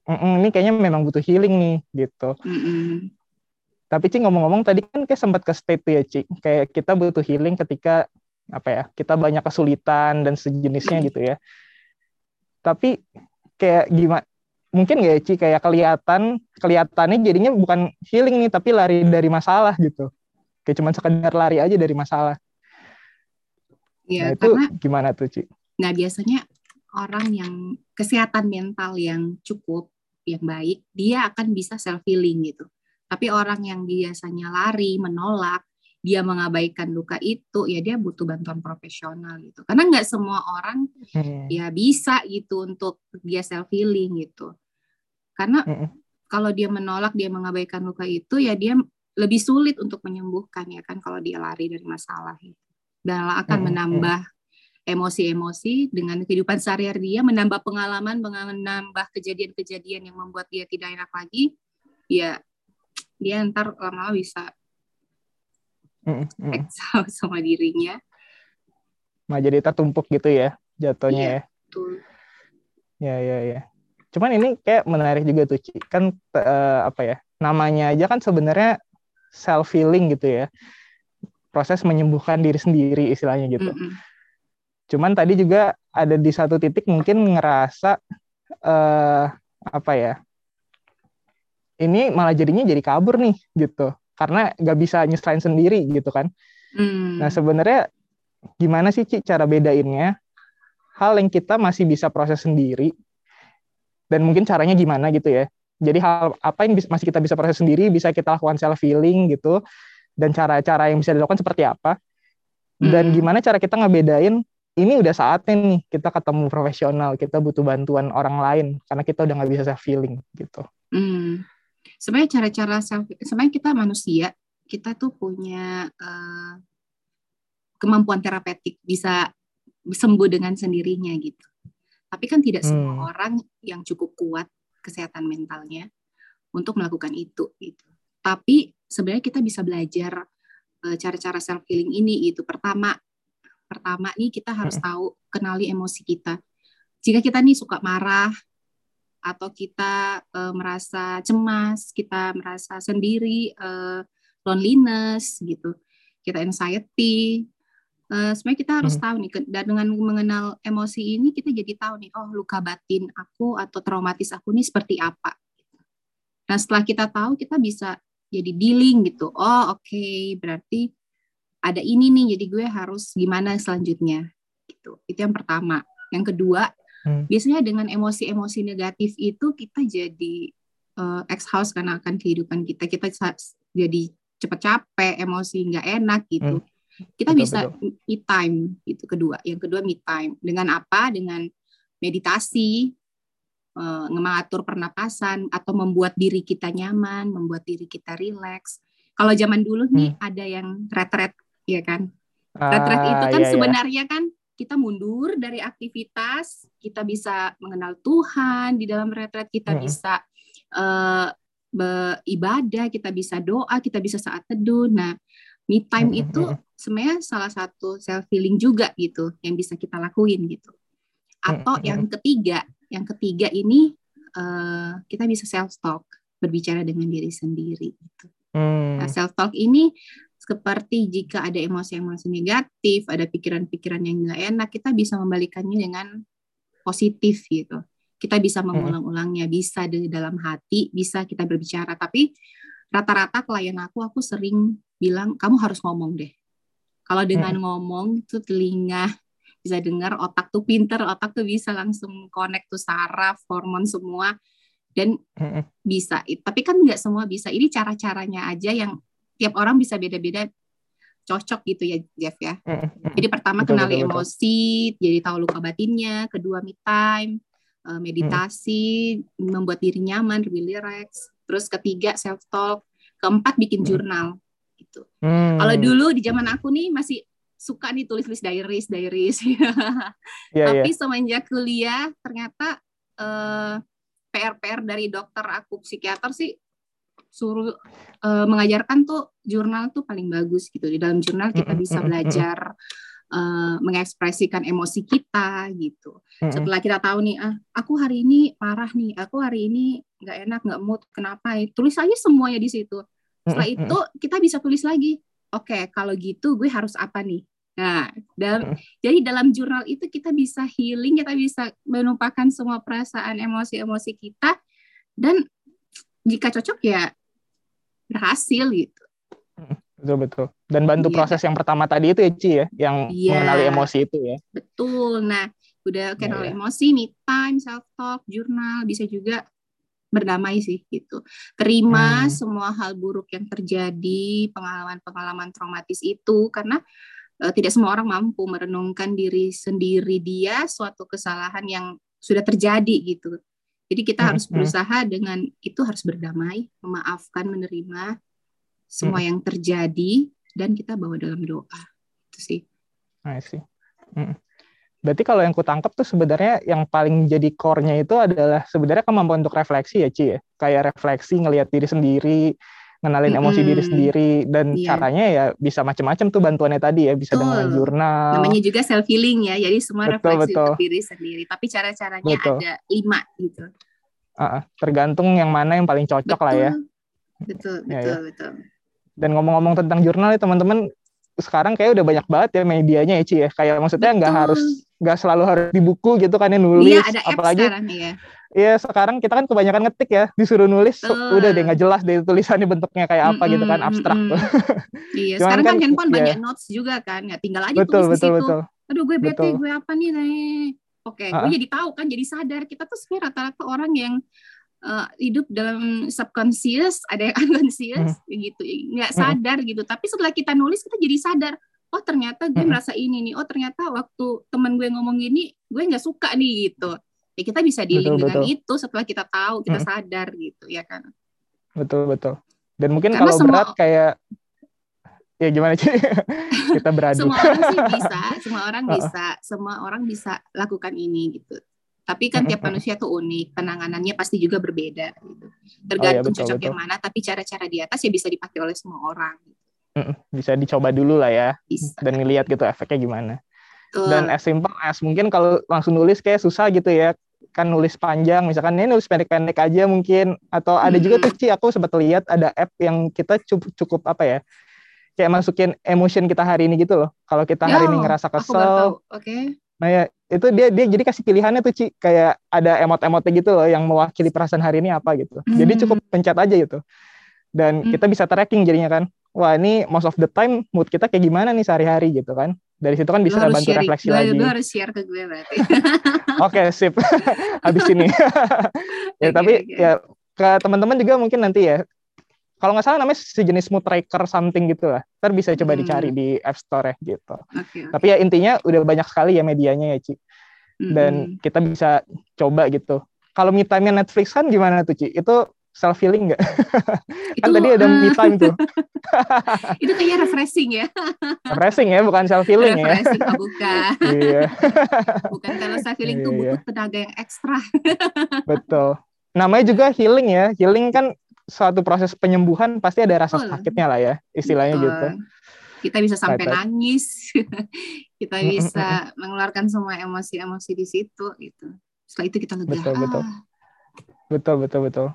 mm-mm, ini kayaknya memang butuh healing nih gitu. Mm-mm. Tapi Ci ngomong-ngomong tadi kan kayak sempat ke state tuh ya Ci, kayak kita butuh healing ketika apa ya, kita banyak kesulitan dan sejenisnya gitu ya. Tapi kayak gimana? Mungkin nggak ya Ci kayak kelihatan kelihatannya jadinya bukan healing nih, tapi lari dari masalah gitu. Kayak cuma sekedar lari aja dari masalah. Iya, nah itu karena gimana tuh Ci? Nah, biasanya orang yang kesehatan mental yang cukup, yang baik, dia akan bisa self healing gitu. Tapi orang yang biasanya lari, menolak, dia mengabaikan luka itu, ya dia butuh bantuan profesional gitu. Karena nggak semua orang Hmm. ya bisa gitu untuk dia self healing gitu. Karena Mm-mm. kalau dia menolak, dia mengabaikan luka itu, ya dia lebih sulit untuk menyembuhkan ya kan kalau dia lari dari masalah itu. Dan akan Mm-mm. menambah emosi-emosi dengan kehidupan sehari-hari dia, menambah pengalaman, menambah kejadian-kejadian yang membuat dia tidak enak lagi, ya dia ntar lama-lama bisa exhaust sama dirinya. Nah jadi tertumpuk gitu ya jatuhnya Iya. ya. Tuh. Ya, ya, ya. Cuman ini kayak menarik juga tuh, Ci. Kan eh, apa ya? Namanya aja kan sebenarnya self healing gitu ya. Proses menyembuhkan diri sendiri istilahnya gitu. Mm-mm. Cuman tadi juga ada di satu titik mungkin ngerasa eh apa ya? Ini malah jadinya jadi kabur nih gitu. Karena nggak bisa nyelesain sendiri gitu kan. Mm. Nah, sebenarnya gimana sih Ci cara bedainnya? Hal yang kita masih bisa proses sendiri dan mungkin caranya gimana gitu ya. Jadi hal apa yang masih kita bisa proses sendiri, bisa kita lakukan self healing gitu dan cara-cara yang bisa dilakukan seperti apa. Dan Hmm. gimana cara kita ngebedain ini udah saatnya nih kita ketemu profesional, kita butuh bantuan orang lain karena kita udah nggak bisa self healing gitu. Hmm. Sebenarnya cara-cara self, sebenarnya kita manusia, kita tuh punya eh, kemampuan terapeutik, bisa sembuh dengan sendirinya gitu. Tapi kan tidak Hmm. semua orang yang cukup kuat kesehatan mentalnya untuk melakukan itu gitu. Tapi sebenarnya kita bisa belajar eh, cara-cara self healing ini gitu. Pertama, pertama nih kita harus tahu kenali emosi kita. Jika kita nih suka marah atau kita eh, merasa cemas, kita merasa sendiri, eh, loneliness gitu, kita anxiety. eh, sebenarnya kita harus Hmm. tahu nih, dan dengan mengenal emosi ini kita jadi tahu nih, oh luka batin aku atau traumatis aku ini seperti apa. Nah setelah kita tahu, kita bisa jadi dealing gitu. Oh oke, berarti ada ini nih, jadi gue harus gimana selanjutnya gitu. Itu yang pertama. Yang kedua, Hmm. biasanya dengan emosi-emosi negatif itu kita jadi eh, ex-house karena akan kehidupan kita. Kita jadi cepet capek, emosi nggak enak gitu. Kita Betul, bisa me time itu kedua. Yang kedua me time. Dengan apa? Dengan meditasi, eh, mengatur pernapasan atau membuat diri kita nyaman, membuat diri kita rileks. Kalau zaman dulu nih ada yang retret, ya kan? Retret itu Ah, kan iya, iya. sebenarnya kan kita mundur dari aktivitas, kita bisa mengenal Tuhan di dalam retret, kita Mm-mm. bisa eh, beribadah, kita bisa doa, kita bisa saat teduh. Nah, me time Mm-mm, itu sebenarnya salah satu self healing juga gitu yang bisa kita lakuin gitu. Atau Mm-mm, yang ketiga, yang ketiga ini eh, kita bisa self talk, berbicara dengan diri sendiri gitu. Hmm. Nah, self talk ini seperti jika ada emosi-emosi negatif, ada pikiran-pikiran yang nggak enak, kita bisa membalikannya dengan positif gitu. Kita bisa mengulang-ulangnya, bisa di dalam hati, bisa kita berbicara. Tapi rata-rata klien aku aku sering bilang kamu harus ngomong deh. Kalau dengan Hmm. ngomong tuh telinga bisa dengar, otak tuh pinter, otak tuh bisa langsung connect tuh saraf, hormon semua dan Mm-mm. bisa. Tapi kan nggak semua bisa. Ini cara-caranya aja yang tiap orang bisa beda-beda cocok gitu ya Jeff ya. Mm-mm. Jadi pertama Betul, kenali betul, betul. emosi, jadi tahu luka batinnya. Kedua me time, eh, meditasi, membuat diri nyaman, lebih relax. Terus ketiga self talk. Keempat bikin Hmm. jurnal. Gitu. Hmm. Kalau dulu di zaman aku nih masih suka nih tulis-tulis diaries, diaries. Iya. Tapi semenjak kuliah ternyata eh, PR-PR dari dokter aku psikiater sih suruh eh, mengajarkan tuh jurnal tuh paling bagus gitu. Di dalam jurnal kita bisa belajar eh, mengekspresikan emosi kita gitu. Setelah kita tahu nih, ah aku hari ini marah nih, aku hari ini nggak enak, nggak mood, kenapa? Tulis aja semuanya di situ. Setelah itu kita bisa tulis lagi. Oke, kalau gitu gue harus apa nih? Nah, dalam, jadi dalam jurnal itu kita bisa healing, kita bisa menumpahkan semua perasaan, emosi-emosi kita, dan jika cocok ya berhasil gitu. Betul betul. Dan bantu Iya. proses yang pertama tadi itu ya Ci ya, yang Iya. mengenali emosi itu ya. Betul. Nah, udah kenal Iya. emosi, me time, self talk, jurnal, bisa juga berdamai sih gitu. Terima Hmm. semua hal buruk yang terjadi, pengalaman-pengalaman traumatis itu karena eh, tidak semua orang mampu merenungkan diri sendiri dia suatu kesalahan yang sudah terjadi gitu. Jadi kita Hmm, harus hmm. berusaha dengan itu harus berdamai, memaafkan, menerima semua Hmm. yang terjadi dan kita bawa dalam doa. Itu sih. I see. Mm. Berarti kalau yang kutangkap tuh sebenarnya yang paling jadi core-nya itu adalah sebenarnya kemampuan untuk refleksi ya Ci ya. Kayak refleksi ngelihat diri sendiri, ngenalin emosi diri sendiri dan Iya. caranya ya bisa macam-macam tuh bantuannya tadi ya, bisa dengan Betul. jurnal. namanya juga self healing ya jadi semua Betul, refleksi betul. untuk diri sendiri tapi cara-caranya Betul. ada lima gitu ah. tergantung yang mana yang paling cocok lah ya. betul Ya, betul ya. betul Dan ngomong-ngomong tentang jurnal ya teman-teman, sekarang kayak udah banyak banget ya medianya ya Ci ya. Kayak maksudnya nggak Betul. harus nggak selalu harus di buku gitu kan ya nulis. iya ada apalagi sekarang ya Iya sekarang kita kan kebanyakan ngetik ya disuruh nulis Betul. udah deh nggak jelas deh tulisannya bentuknya kayak apa gitu kan abstrak mm-mm. tuh. iya sekarang kan, kan, handphone iya. banyak notes juga kan ya tinggal aja betul tulis betul di situ betul. aduh gue bete Betul. gue apa nih nih oke gue Ah. jadi tahu kan jadi sadar kita tuh sebenarnya rata-rata orang yang eh, hidup dalam subconscious ada yang unconscious gitu nggak Mm-mm. sadar gitu tapi setelah kita nulis kita jadi sadar oh ternyata gue Mm-mm. merasa ini nih oh ternyata waktu teman gue ngomong gini gue nggak suka nih gitu ya kita bisa dealing Betul, dengan betul. itu setelah kita tahu kita Mm-mm. sadar gitu ya kan Betul betul. Dan mungkin Karena kalau semua- berat kayak ya gimana sih kita beradu. semua orang sih bisa semua orang bisa semua orang bisa lakukan ini gitu tapi kan tiap manusia tuh unik penanganannya pasti juga berbeda gitu Oh, tergantung iya, betul, cocok betul. yang mana tapi cara-cara di atas ya bisa dipakai oleh semua orang Mm-mm. Bisa dicoba dulu lah ya bisa dan ngelihat gitu efeknya gimana. Dan as simple as mungkin kalau langsung nulis kayak susah gitu ya kan nulis panjang misalkan ini nulis pendek-pendek aja mungkin. Atau ada juga Hmm. tuh Ci aku sempat lihat ada app yang kita cukup, cukup apa ya kayak masukin emotion kita hari ini gitu loh. Kalau kita hari ini Oh, ngerasa kesel. oke. Nah ya itu dia dia jadi kasih pilihannya tuh Ci. Kayak ada emot-emotnya gitu loh yang mewakili perasaan hari ini apa gitu. Jadi Hmm. cukup pencet aja gitu. Dan Hmm. kita bisa tracking jadinya kan. Wah ini most of the time mood kita kayak gimana nih sehari-hari gitu kan dari situ kan bisa bantu share, refleksi lu, lagi lu harus share ke gue berarti Oke, sip. Habis ini. ya, Oke, tapi oke. ya ke teman-teman juga mungkin nanti ya. Kalau nggak salah namanya sejenis mood tracker something gitu lah. Ntar bisa coba Hmm. dicari di App Store ya gitu. oke Tapi ya intinya udah banyak sekali ya medianya ya, Ci. Dan kita bisa coba gitu. Kalau me time-nya Netflix kan gimana tuh, Ci? Itu self healing nggak? kan Itu, tadi ada eh, me time tuh. itu kayaknya refreshing ya Refreshing ya, bukan self healing ya. refreshing oh, bukan iya, bukan kalau self healing tuh Iya, butuh tenaga yang ekstra betul. Namanya juga healing ya. Healing kan suatu proses penyembuhan pasti ada rasa Betul. sakitnya lah ya, istilahnya Betul. gitu. Kita bisa sampai right. nangis, kita bisa mengeluarkan semua emosi-emosi di situ gitu. Setelah itu kita lega. Betul, betul. Ah, Betul, betul, betul.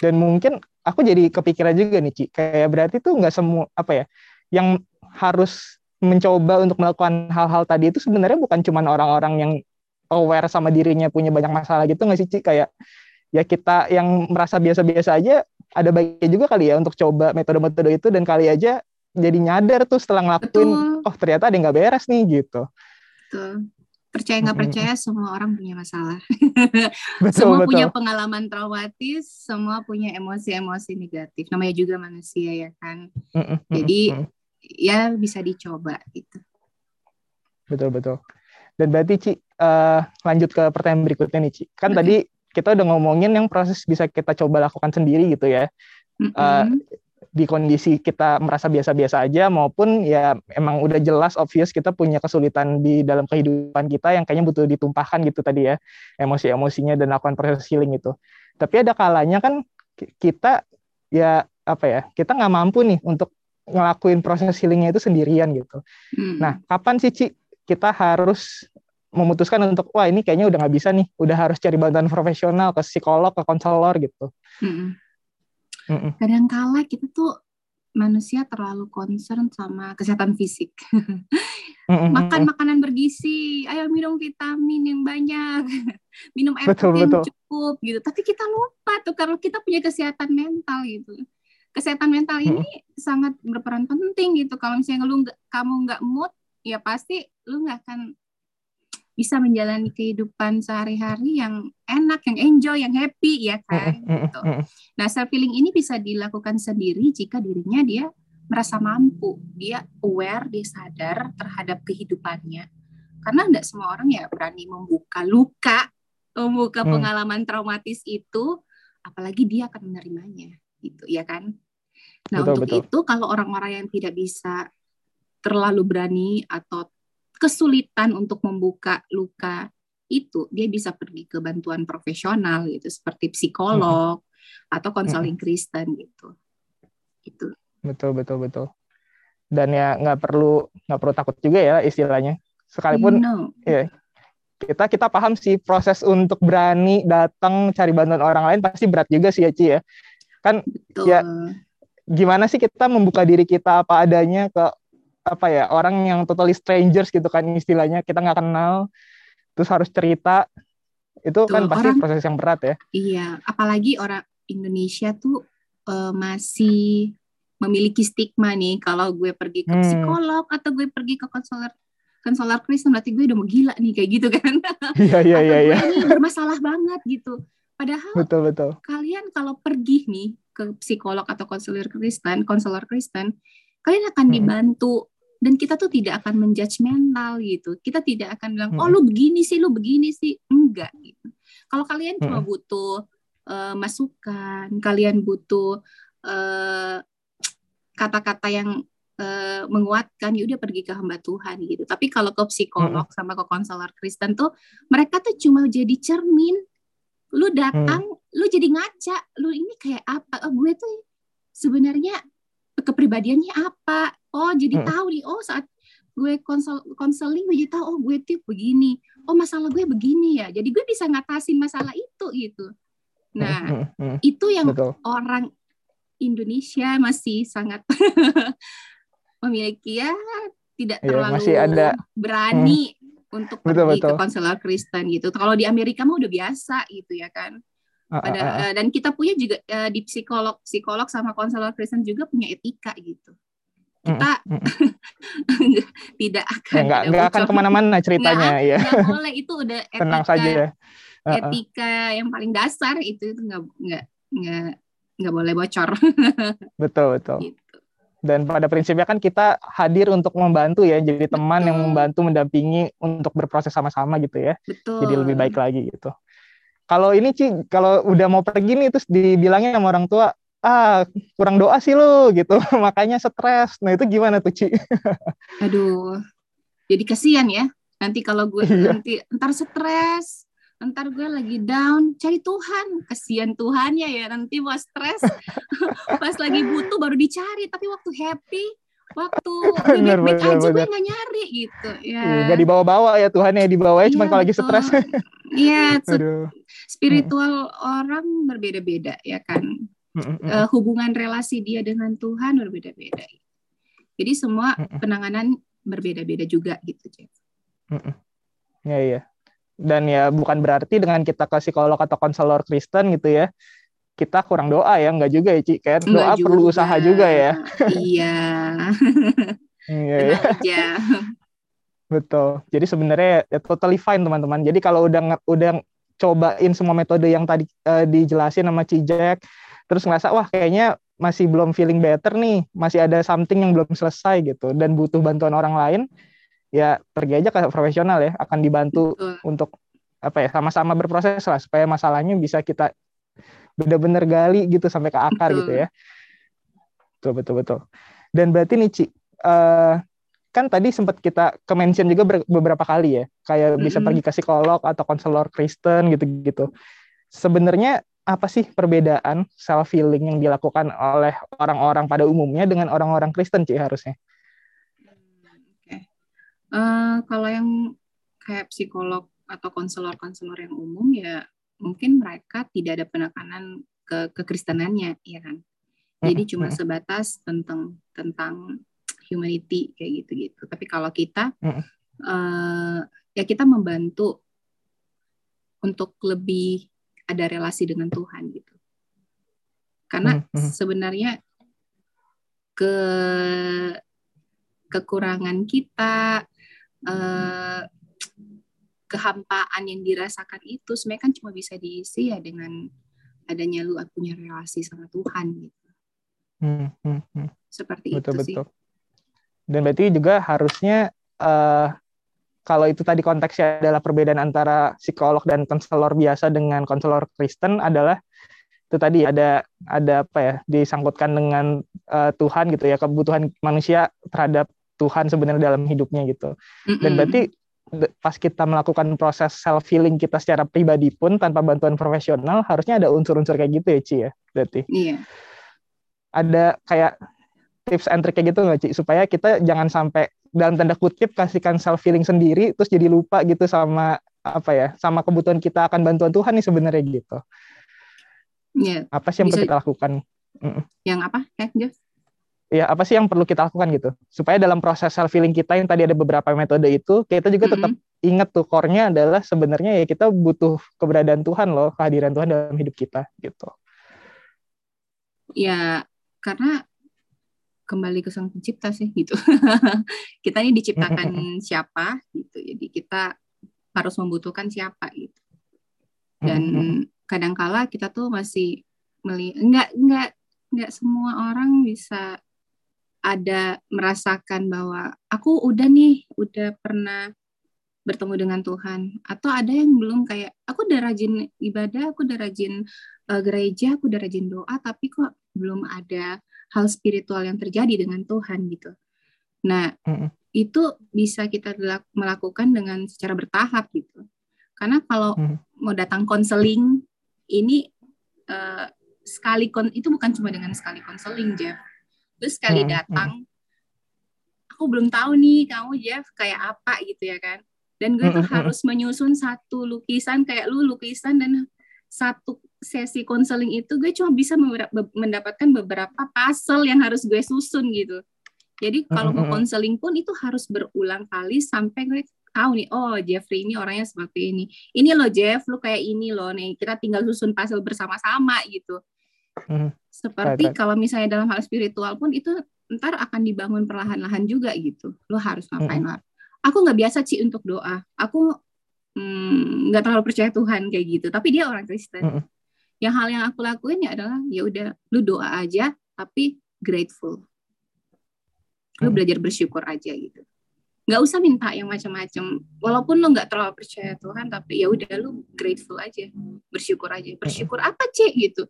Dan mungkin aku jadi kepikiran juga nih, Ci. Kayak berarti tuh nggak semua, apa ya, yang harus mencoba untuk melakukan hal-hal tadi itu sebenarnya bukan cuma orang-orang yang aware sama dirinya punya banyak masalah gitu nggak sih, Ci? Kayak ya kita yang merasa biasa-biasa aja ada baiknya juga kali ya untuk coba metode-metode itu dan kali aja jadi nyadar tuh setelah ngelakuin Betul. oh ternyata ada yang nggak beres nih gitu Betul. Percaya nggak percaya, semua orang punya masalah. betul semua betul punya pengalaman traumatis, semua punya emosi-emosi negatif. Namanya juga manusia ya kan. Jadi ya bisa dicoba gitu. betul betul dan berarti Ci eh, lanjut ke pertanyaan berikutnya nih Ci kan Oke. tadi kita udah ngomongin yang proses bisa kita coba lakukan sendiri gitu ya Mm-mm. Di kondisi kita merasa biasa-biasa aja maupun ya emang udah jelas obvious kita punya kesulitan di dalam kehidupan kita yang kayaknya butuh ditumpahkan gitu tadi ya emosi-emosinya dan lakukan proses healing itu tapi ada kalanya kan ki- kita ya apa ya kita nggak mampu nih untuk ngelakuin proses healingnya itu sendirian gitu Mm. nah kapan sih Ci kita harus memutuskan untuk wah ini kayaknya udah nggak bisa nih udah harus cari bantuan profesional ke psikolog ke konselor gitu Mm-mm. Mm-mm. Kadangkala kita tuh manusia terlalu concern sama kesehatan fisik. Makan makanan bergizi, ayo minum vitamin yang banyak, minum air Betul, putih yang cukup gitu. Tapi kita lupa tuh kalau kita punya kesehatan mental gitu. Kesehatan mental ini sangat berperan penting gitu. Kalau misalnya lu nggak kamu nggak mood, ya pasti lu nggak akan bisa menjalani kehidupan sehari-hari yang enak, yang enjoy, yang happy ya kan. Gitu. Nah, self healing ini bisa dilakukan sendiri jika dirinya dia merasa mampu, dia aware, dia sadar terhadap kehidupannya. Karena tidak semua orang ya berani membuka luka, membuka Hmm. pengalaman traumatis itu, apalagi dia akan menerimanya, gitu ya kan? Nah, Betul, untuk betul. itu kalau orang-orang yang tidak bisa terlalu berani atau kesulitan untuk membuka luka itu, dia bisa pergi ke bantuan profesional gitu, seperti psikolog atau konseling Kristen gitu. Itu. betul betul betul dan ya nggak perlu nggak perlu takut juga ya istilahnya sekalipun No. kita kita paham sih proses untuk berani datang cari bantuan orang lain pasti berat juga sih ya Ci ya kan Betul. Ya, gimana sih kita membuka diri kita apa adanya ke apa ya orang yang totally strangers gitu kan istilahnya kita nggak kenal terus harus cerita itu kan Betul, pasti orang- proses yang berat ya Iya, apalagi orang Indonesia tuh eh, masih memiliki stigma nih kalau gue pergi ke Hmm. psikolog atau gue pergi ke konselor konselor Kristen berarti gue udah mau gila nih kayak gitu kan. iya iya iya iya ini bermasalah banget gitu. Padahal betul betul kalian kalau pergi nih ke psikolog atau konselor Kristen, konselor Kristen, kalian akan Hmm. Dan kita tuh tidak akan menjudgmental gitu. Kita tidak akan bilang, "Oh, Hmm. lu begini sih, lu begini sih." Enggak gitu. Kalau kalian cuma Hmm. butuh eh, masukan, kalian butuh eh, kata-kata yang eh, menguatkan, ya udah pergi ke hamba Tuhan gitu. Tapi kalau ke psikolog sama ke konselor Kristen tuh mereka tuh cuma jadi cermin. Lu datang, lu jadi ngaca, lu ini kayak apa? Oh, gue tuh sebenarnya kepribadiannya apa? Oh, jadi Hmm. tahu nih. Oh, saat gue konsel konseling gue jadi tahu oh gue tuh begini. Oh, masalah gue begini ya. Jadi gue bisa ngatasin masalah itu gitu. Nah, Hmm, hmm, itu yang betul orang Indonesia masih sangat memiliki ya tidak Iya, terlalu masih ada. berani untuk Betul, pergi ke betul. konselor Kristen gitu. Kalau di Amerika mah udah biasa gitu ya kan. Ah, ah, Pada, ah, ah. eh, dan kita punya juga eh, di psikolog psikolog sama konselor Kristen juga punya etika gitu. Kita Mm, mm. tidak akan nggak akan ke mana-mana ceritanya ya nggak boleh itu udah etika tenang saja ya Ah, ah. etika yang paling dasar itu itu nggak nggak nggak nggak boleh bocor betul betul gitu. dan pada prinsipnya kan kita hadir untuk membantu ya jadi teman yang Betul. membantu mendampingi untuk berproses sama-sama gitu ya Betul. jadi lebih baik lagi gitu kalau ini Ci kalau udah mau pergi nih terus dibilangin sama orang tua ah kurang doa sih lu gitu makanya stres nah itu gimana tuh Ci Aduh. Jadi kasihan ya. Nanti kalau gue Iya. nanti ntar stres, ntar gue lagi down, cari Tuhan. Kasihan Tuhannya ya nanti mau stres. Pas lagi butuh baru dicari, tapi waktu happy, waktu gue Bener, bener, aja gue bener. nggak nyari gitu. Ya. Iya, nggak dibawa-bawa ya Tuhan ya dibawanya cuma Iya, kalau lagi stres Iya, spiritual orang berbeda-beda ya kan. Mm, mm, Eh, hubungan relasi dia dengan Tuhan berbeda-beda. Jadi semua Mm-mm. penanganan berbeda-beda juga gitu, Jeff. Ya iya. Dan ya bukan berarti dengan kita ke psikolog atau konselor Kristen gitu ya, kita kurang doa ya, nggak juga ya Ci, Enggak doa perlu juga. usaha juga ya. Iya, Iya, aja. betul. Jadi sebenarnya ya totally fine teman-teman. Jadi kalau udah udah cobain semua metode yang tadi eh, dijelasin sama Cijek, terus ngerasa wah kayaknya masih belum feeling better nih, masih ada something yang belum selesai gitu dan butuh bantuan orang lain, ya pergi aja ke profesional ya, akan dibantu Betul. untuk apa ya sama-sama berproses lah supaya masalahnya bisa kita benar-benar gali gitu sampai ke akar Betul. gitu ya. Betul betul betul. Dan berarti nih Ci, eh, kan tadi sempat kita ke mention juga ber- beberapa kali ya, kayak bisa Mm-mm. pergi ke psikolog atau konselor Kristen gitu-gitu. Sebenarnya apa sih perbedaan self healing yang dilakukan oleh orang-orang pada umumnya dengan orang-orang Kristen Ci harusnya? Oke. Eh, kalau yang kayak psikolog atau konselor-konselor yang umum ya mungkin mereka tidak ada penekanan ke kekristenannya, ya kan? Jadi cuma sebatas tentang tentang humanity kayak gitu-gitu. Tapi kalau kita eh, ya kita membantu untuk lebih ada relasi dengan Tuhan gitu. Karena sebenarnya ke kekurangan kita eh, kehampaan yang dirasakan itu sebenarnya kan cuma bisa diisi ya dengan adanya lu punya relasi sama Tuhan gitu. Hmm, hmm, hmm. Seperti betul itu sih. betul. Dan berarti juga harusnya eh, kalau itu tadi konteksnya adalah perbedaan antara psikolog dan konselor biasa dengan konselor Kristen adalah itu tadi ada ada apa ya disangkutkan dengan eh, Tuhan gitu ya kebutuhan manusia terhadap Tuhan sebenarnya dalam hidupnya gitu. Dan Mm-mm. berarti de- pas kita melakukan proses self healing kita secara pribadi pun tanpa bantuan profesional harusnya ada unsur-unsur kayak gitu ya Ci ya berarti Iya. ada kayak tips and trick kayak gitu nggak Ci supaya kita jangan sampai dalam tanda kutip kasihkan self healing sendiri terus jadi lupa gitu sama apa ya sama kebutuhan kita akan bantuan Tuhan nih sebenarnya gitu Iya. apa sih yang perlu Bisa- kita lakukan Yang apa? Eh, Jeff? Ya apa sih yang perlu kita lakukan gitu supaya dalam proses self healing kita yang tadi ada beberapa metode itu kita juga tetap Mm-mm. ingat tuh core-nya adalah sebenarnya ya kita butuh keberadaan Tuhan loh kehadiran Tuhan dalam hidup kita gitu Ya, karena kembali ke sang pencipta sih gitu. kita ini diciptakan siapa gitu. Jadi kita harus membutuhkan siapa gitu. Dan kadangkala kita tuh masih melihat enggak enggak enggak semua orang bisa ada merasakan bahwa aku udah nih, udah pernah bertemu dengan Tuhan atau ada yang belum kayak aku udah rajin ibadah, aku udah rajin eh, gereja, aku udah rajin doa tapi kok belum ada hal spiritual yang terjadi dengan Tuhan gitu. Nah, Mm-mm. itu bisa kita melakukan dengan secara bertahap gitu. Karena kalau Mhm. mau datang konseling ini eh, sekali kon itu bukan cuma dengan sekali konseling Jeff. Terus sekali Mhm, datang aku belum tahu nih kamu Jeff kayak apa gitu ya kan. Dan gue tuh mhm. harus menyusun satu lukisan kayak lu lukisan dan satu sesi konseling itu gue cuma bisa mendapatkan beberapa puzzle yang harus gue susun gitu. Jadi kalau mau konseling pun itu harus berulang kali sampai gue tahu nih, oh Jeffrey ini orangnya seperti ini. Ini loh Jeff, lu kayak ini loh nih. Kita tinggal susun puzzle bersama-sama gitu. Mhm. Seperti Right, right. kalau misalnya dalam hal spiritual pun itu ntar akan dibangun perlahan-lahan juga gitu. Lu harus ngapain lah. Aku nggak biasa sih untuk doa. Aku mm, nggak terlalu percaya Tuhan kayak gitu. Tapi dia orang Kristen. Mhm. Yang hal yang aku lakuin ya adalah ya udah lu doa aja tapi grateful. Lu Mhm. belajar bersyukur aja gitu. Nggak usah minta yang macam-macam. Walaupun lu nggak terlalu percaya Tuhan tapi ya udah lu grateful aja. Bersyukur aja. Bersyukur apa, Cek gitu.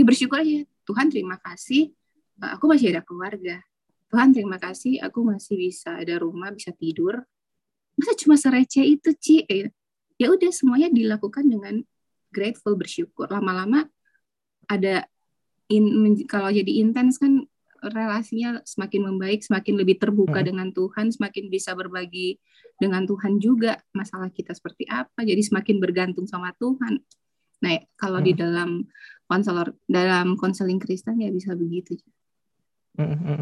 Ya bersyukur aja. Tuhan terima kasih uh, aku masih ada keluarga. Tuhan terima kasih aku masih bisa ada rumah, bisa tidur. Masa cuma sereceh itu, Ci? Eh, Ya udah semuanya dilakukan dengan grateful bersyukur. Lama-lama ada in, kalau jadi intens kan relasinya semakin membaik, semakin lebih terbuka Hmm. dengan Tuhan, semakin bisa berbagi dengan Tuhan juga masalah kita seperti apa. Jadi semakin bergantung sama Tuhan. Nah, kalau di dalam konselor dalam konseling Kristen ya bisa begitu. Mm, mm.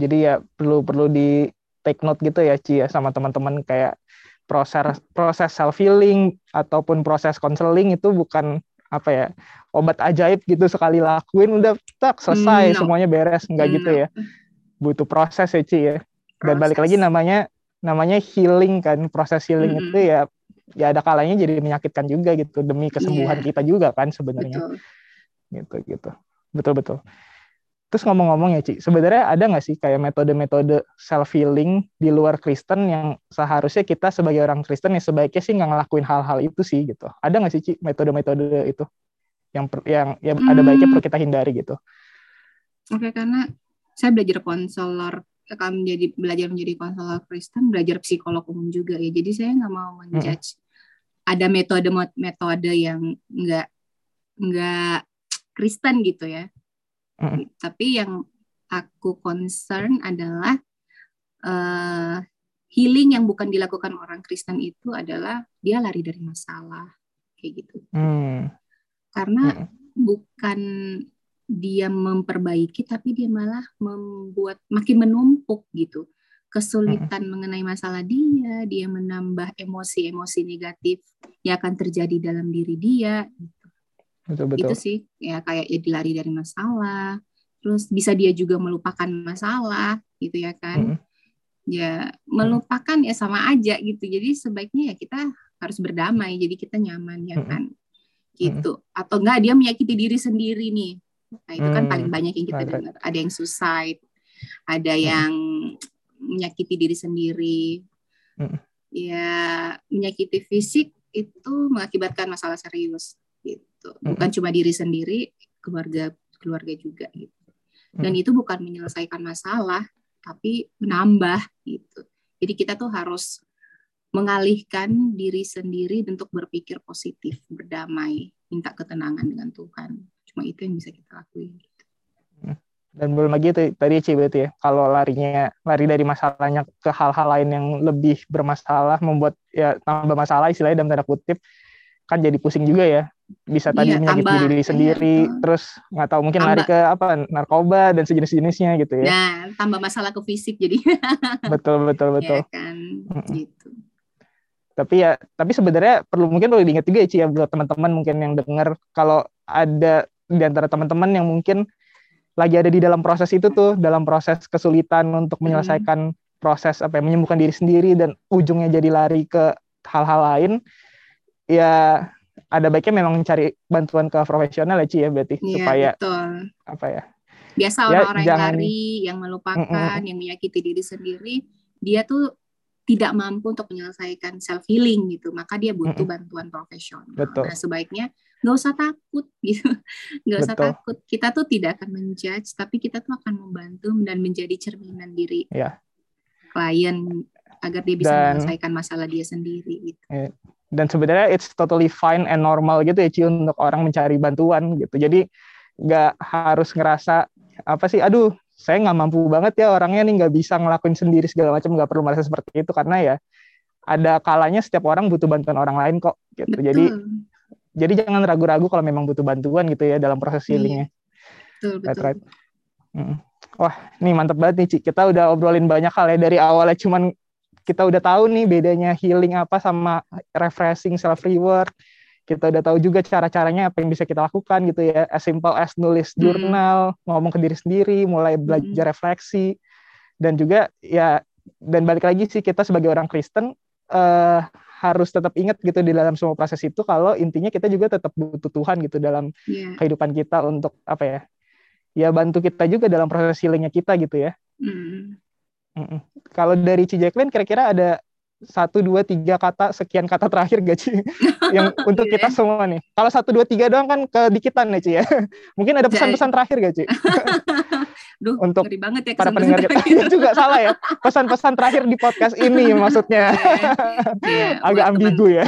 Jadi ya perlu perlu di take note gitu ya Ci ya sama teman-teman kayak proses proses self healing ataupun proses konseling itu bukan apa ya obat ajaib gitu sekali lakuin udah tak selesai Hmm, no. semuanya beres nggak gitu No. ya butuh proses ya Ci ya dan balik lagi namanya namanya healing kan proses healing Mm-mm. itu ya ya ada kalanya jadi menyakitkan juga gitu demi kesembuhan Iya. kita juga kan sebenarnya Betul. Gitu gitu. Betul betul. Terus ngomong-ngomong ya Ci sebenarnya ada nggak sih kayak metode-metode self healing di luar Kristen yang seharusnya kita sebagai orang Kristen ya sebaiknya sih nggak ngelakuin hal-hal itu sih gitu. Ada nggak sih Ci metode-metode itu? Yang per- yang yang ada baiknya Hmm. perlu kita hindari gitu. Oke, karena saya belajar konselor akan menjadi belajar menjadi konselor Kristen, belajar psikolog umum juga ya. Jadi saya nggak mau menjudge ada metode metode yang nggak nggak Kristen gitu ya. Mm. Tapi yang aku concern adalah eh, healing yang bukan dilakukan orang Kristen itu adalah dia lari dari masalah kayak gitu. hmm. Karena Mm. bukan dia memperbaiki tapi dia malah membuat makin menumpuk gitu kesulitan mengenai masalah dia dia menambah emosi-emosi negatif yang akan terjadi dalam diri dia betul betul itu sih. Ya kayak jadi lari dari masalah terus bisa dia juga melupakan masalah gitu ya kan. Mm. ya melupakan ya sama aja gitu. Jadi sebaiknya ya kita harus berdamai jadi kita nyaman ya kan. Gitu. Atau enggak dia menyakiti diri sendiri nih. Nah itu kan Hmm. paling banyak yang kita dengar. ada yang suicide ada yang menyakiti diri sendiri. Mm. ya menyakiti fisik itu mengakibatkan masalah serius gitu. Bukan cuma diri sendiri keluarga keluarga juga gitu. Dan itu bukan menyelesaikan masalah tapi menambah gitu. Jadi kita tuh harus mengalihkan diri sendiri untuk berpikir positif berdamai minta ketenangan dengan Tuhan. Cuma itu yang bisa kita lakuin. Dan belum lagi itu tadi Ci berarti ya kalau larinya lari dari masalahnya ke hal-hal lain yang lebih bermasalah membuat ya tambah masalah istilahnya dalam tanda kutip kan jadi pusing juga ya bisa tadi Iya, menyakiti tambah. diri Iya, sendiri betul. terus nggak tahu mungkin Tambah. lari ke apa narkoba dan sejenis-jenisnya gitu ya nah tambah masalah ke fisik jadi betul betul betul ya kan gitu tapi ya tapi sebenarnya perlu mungkin perlu diingat juga ya Ci ya buat teman-teman mungkin yang dengar kalau ada di antara teman-teman yang mungkin lagi ada di dalam proses itu tuh dalam proses kesulitan untuk Hmm. menyelesaikan proses apa ya, menyembuhkan diri sendiri dan ujungnya jadi lari ke hal-hal lain ya ada baiknya memang mencari bantuan ke profesional ya Ci ya berarti. Iya, supaya betul. apa ya? Biasa Ya, orang-orang yang jangan- lari yang melupakan yang menyakiti diri sendiri dia tuh tidak mampu untuk menyelesaikan self healing gitu. Maka dia butuh bantuan profesional. Betul. nah sebaiknya nggak usah takut gitu. Nggak usah Betul. takut. Kita tuh tidak akan menjudge tapi kita tuh akan membantu dan menjadi cerminan diri Ya. klien agar dia bisa Dan- menyelesaikan masalah dia sendiri gitu dan sebenarnya it's totally fine and normal gitu ya Ci untuk orang mencari bantuan gitu. Jadi nggak harus ngerasa apa sih aduh saya nggak mampu banget ya orangnya nih nggak bisa ngelakuin sendiri segala macam nggak perlu merasa seperti itu. Karena ya ada kalanya setiap orang butuh bantuan orang lain kok gitu. Betul. Jadi jadi jangan ragu-ragu kalau memang butuh bantuan gitu ya dalam proses Iya. healingnya. Betul right betul. right. Mm. wah nih mantep banget nih Ci. Kita udah obrolin banyak hal ya dari awalnya cuman kita udah tahu nih bedanya healing apa sama refreshing self reward kita udah tahu juga cara-caranya apa yang bisa kita lakukan gitu ya as simple as nulis Mm. jurnal ngomong ke diri sendiri mulai belajar refleksi dan juga ya dan balik lagi sih kita sebagai orang Kristen eh, harus tetap ingat gitu di dalam semua proses itu kalau intinya kita juga tetap butuh Tuhan gitu dalam Iya. kehidupan kita untuk apa ya ya bantu kita juga dalam proses healingnya kita gitu ya Mm. Mm-mm. kalau dari Ci Jacqueline kira-kira ada satu dua tiga kata sekian kata terakhir gak Ci? Yang untuk Iya. kita semua nih. Kalau satu dua tiga doang kan kedikitan nih Ci ya. Mungkin ada pesan-pesan terakhir gak Ci? Duh, Untuk ngeri banget ya para pendengar kita. juga salah ya. Pesan-pesan terakhir di podcast ini maksudnya. Iya, agak ambigu ya.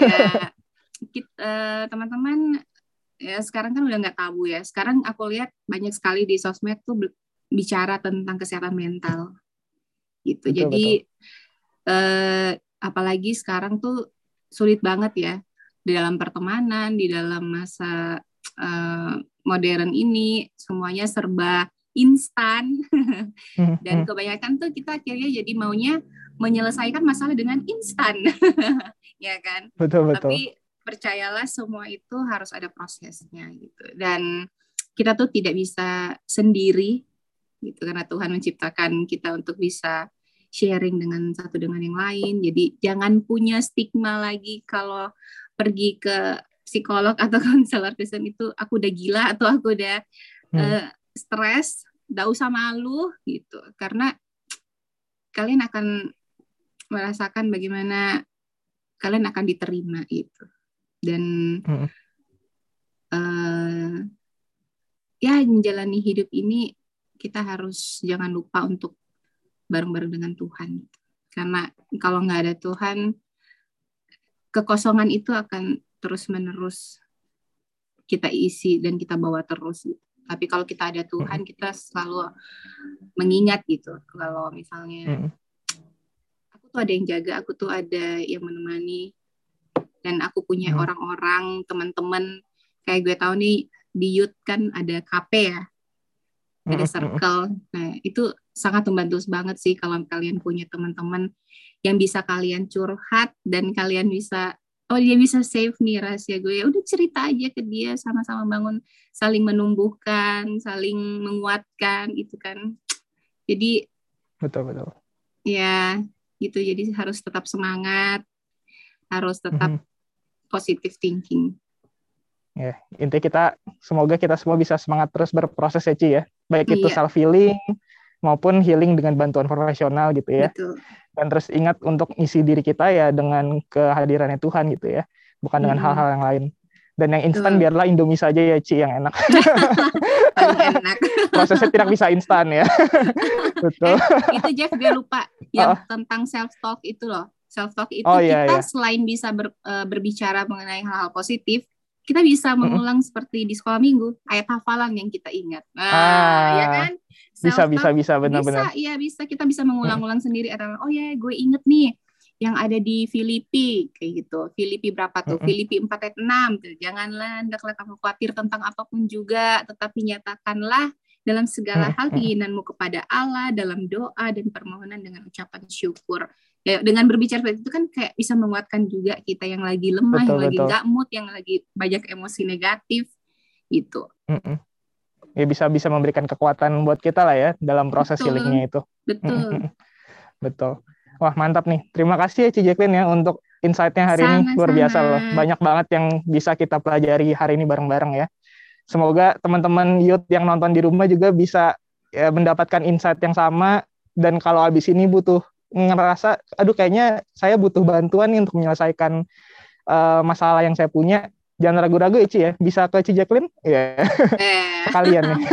Ya kita, teman-teman ya sekarang kan udah nggak tabu ya. Sekarang aku lihat banyak sekali di sosmed tuh bicara tentang kesehatan mental. Gitu. Betul, jadi eh, apalagi sekarang tuh sulit banget ya. Di dalam pertemanan di dalam masa eh, modern ini semuanya serba instan. Dan kebanyakan tuh kita akhirnya jadi maunya menyelesaikan masalah dengan instan. Ya kan? Betul betul. tapi percayalah semua itu harus ada prosesnya gitu. Dan kita tuh tidak bisa sendiri gitu karena Tuhan menciptakan kita untuk bisa sharing dengan satu dengan yang lain jadi jangan punya stigma lagi kalau pergi ke psikolog atau konselor Kristen itu aku udah gila atau aku udah hmm. uh, stres gak usah malu gitu karena kalian akan merasakan bagaimana kalian akan diterima itu dan hmm. uh, ya menjalani hidup ini kita harus jangan lupa untuk bareng-bareng dengan Tuhan karena kalau nggak ada Tuhan kekosongan itu akan terus menerus kita isi dan kita bawa terus tapi kalau kita ada Tuhan hmm. kita selalu mengingat gitu kalau misalnya hmm. aku tuh ada yang jaga aku tuh ada yang menemani dan aku punya orang-orang hmm. teman-teman kayak gue tahu nih di youth kan ada KP ya ada circle. Nah itu sangat membantu banget sih kalau kalian punya teman-teman yang bisa kalian curhat dan kalian bisa oh dia bisa save nih rahasia gue. Ya udah cerita aja ke dia sama-sama bangun saling menumbuhkan saling menguatkan gitu kan. Jadi betul betul. ya gitu. Jadi harus tetap semangat harus tetap mm -hmm. positive thinking. Ya intinya kita semoga kita semua bisa semangat terus berproses ya Ci ya baik itu iya. self healing maupun healing dengan bantuan profesional gitu ya Betul. dan terus ingat untuk isi diri kita ya dengan kehadirannya Tuhan gitu ya bukan dengan hal-hal yang lain dan yang instan biarlah Indomie saja ya Ci yang enak. enak. Prosesnya tidak bisa instan ya. Betul. Eh, itu Jeff gue lupa yang oh. tentang self talk itu loh. Self talk itu oh, iya, kita iya. selain bisa ber, uh, berbicara mengenai hal-hal positif, kita bisa mengulang mm -hmm. seperti di sekolah minggu ayat hafalan yang kita ingat. Nah, ah, ya kan? Bisa bisa bisa benar-benar. Bisa, iya bisa kita bisa mengulang-ulang mm. sendiri atau oh ya gue inget nih yang ada di Filipi kayak gitu. Filipi berapa tuh? Mm -hmm. Filipi 4 ayat 6 tuh. Janganlah hendaklah kamu khawatir tentang apa pun juga, tetapi nyatakanlah dalam segala hal keinginanmu kepada Allah dalam doa dan permohonan dengan ucapan syukur ya dengan berbicara seperti itu kan kayak bisa menguatkan juga kita yang lagi lemah, betul, yang lagi nggak mood, yang lagi banyak emosi negatif gitu. Mm -mm. Ya bisa bisa memberikan kekuatan buat kita lah ya dalam proses betul. healingnya itu. Betul. betul. Wah mantap nih. Terima kasih ya Ci Jacqueline ya untuk insight-nya hari Sama-sama. ini luar biasa loh. Banyak banget yang bisa kita pelajari hari ini bareng-bareng ya. Semoga teman-teman youth yang nonton di rumah juga bisa ya, mendapatkan insight yang sama dan kalau habis ini butuh ngerasa aduh kayaknya saya butuh bantuan nih untuk menyelesaikan uh, masalah yang saya punya. Jangan ragu-ragu Ici ya. Bisa ke Ci Jacqueline? Ya yeah. sekalian nih.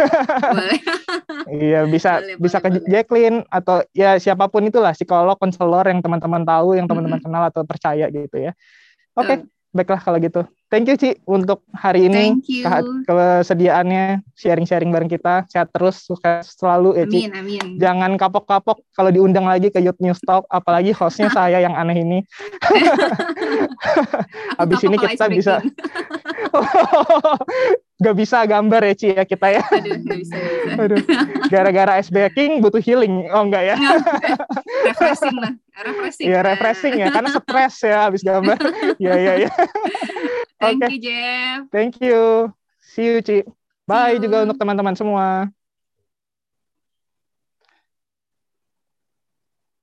Iya bisa boleh, bisa boleh, ke boleh. Jacqueline atau ya siapa pun itulah psikolog konselor yang teman-teman tahu yang teman-teman mm -hmm. kenal atau percaya gitu ya. Oke. Okay, baiklah kalau gitu Thank you Ci untuk hari ini ke kesediaannya sharing-sharing bareng kita. Sehat terus, sukses selalu ya Ci. Amin, amin. Jangan kapok-kapok kalau diundang lagi ke Youth News Talk, apalagi hostnya saya yang aneh ini. Habis ini kita bisa Gak bisa gambar ya Ci ya kita ya. Aduh, gak bisa, bisa. Aduh. Gara-gara ice baking butuh healing. Oh enggak ya? refreshing lah. Refreshing. Iya, refreshing ya. Karena stres ya habis gambar. Iya, iya, iya. Thank okay. you, Jeff. Thank you. See you, Ci. Bye you. juga untuk teman-teman semua.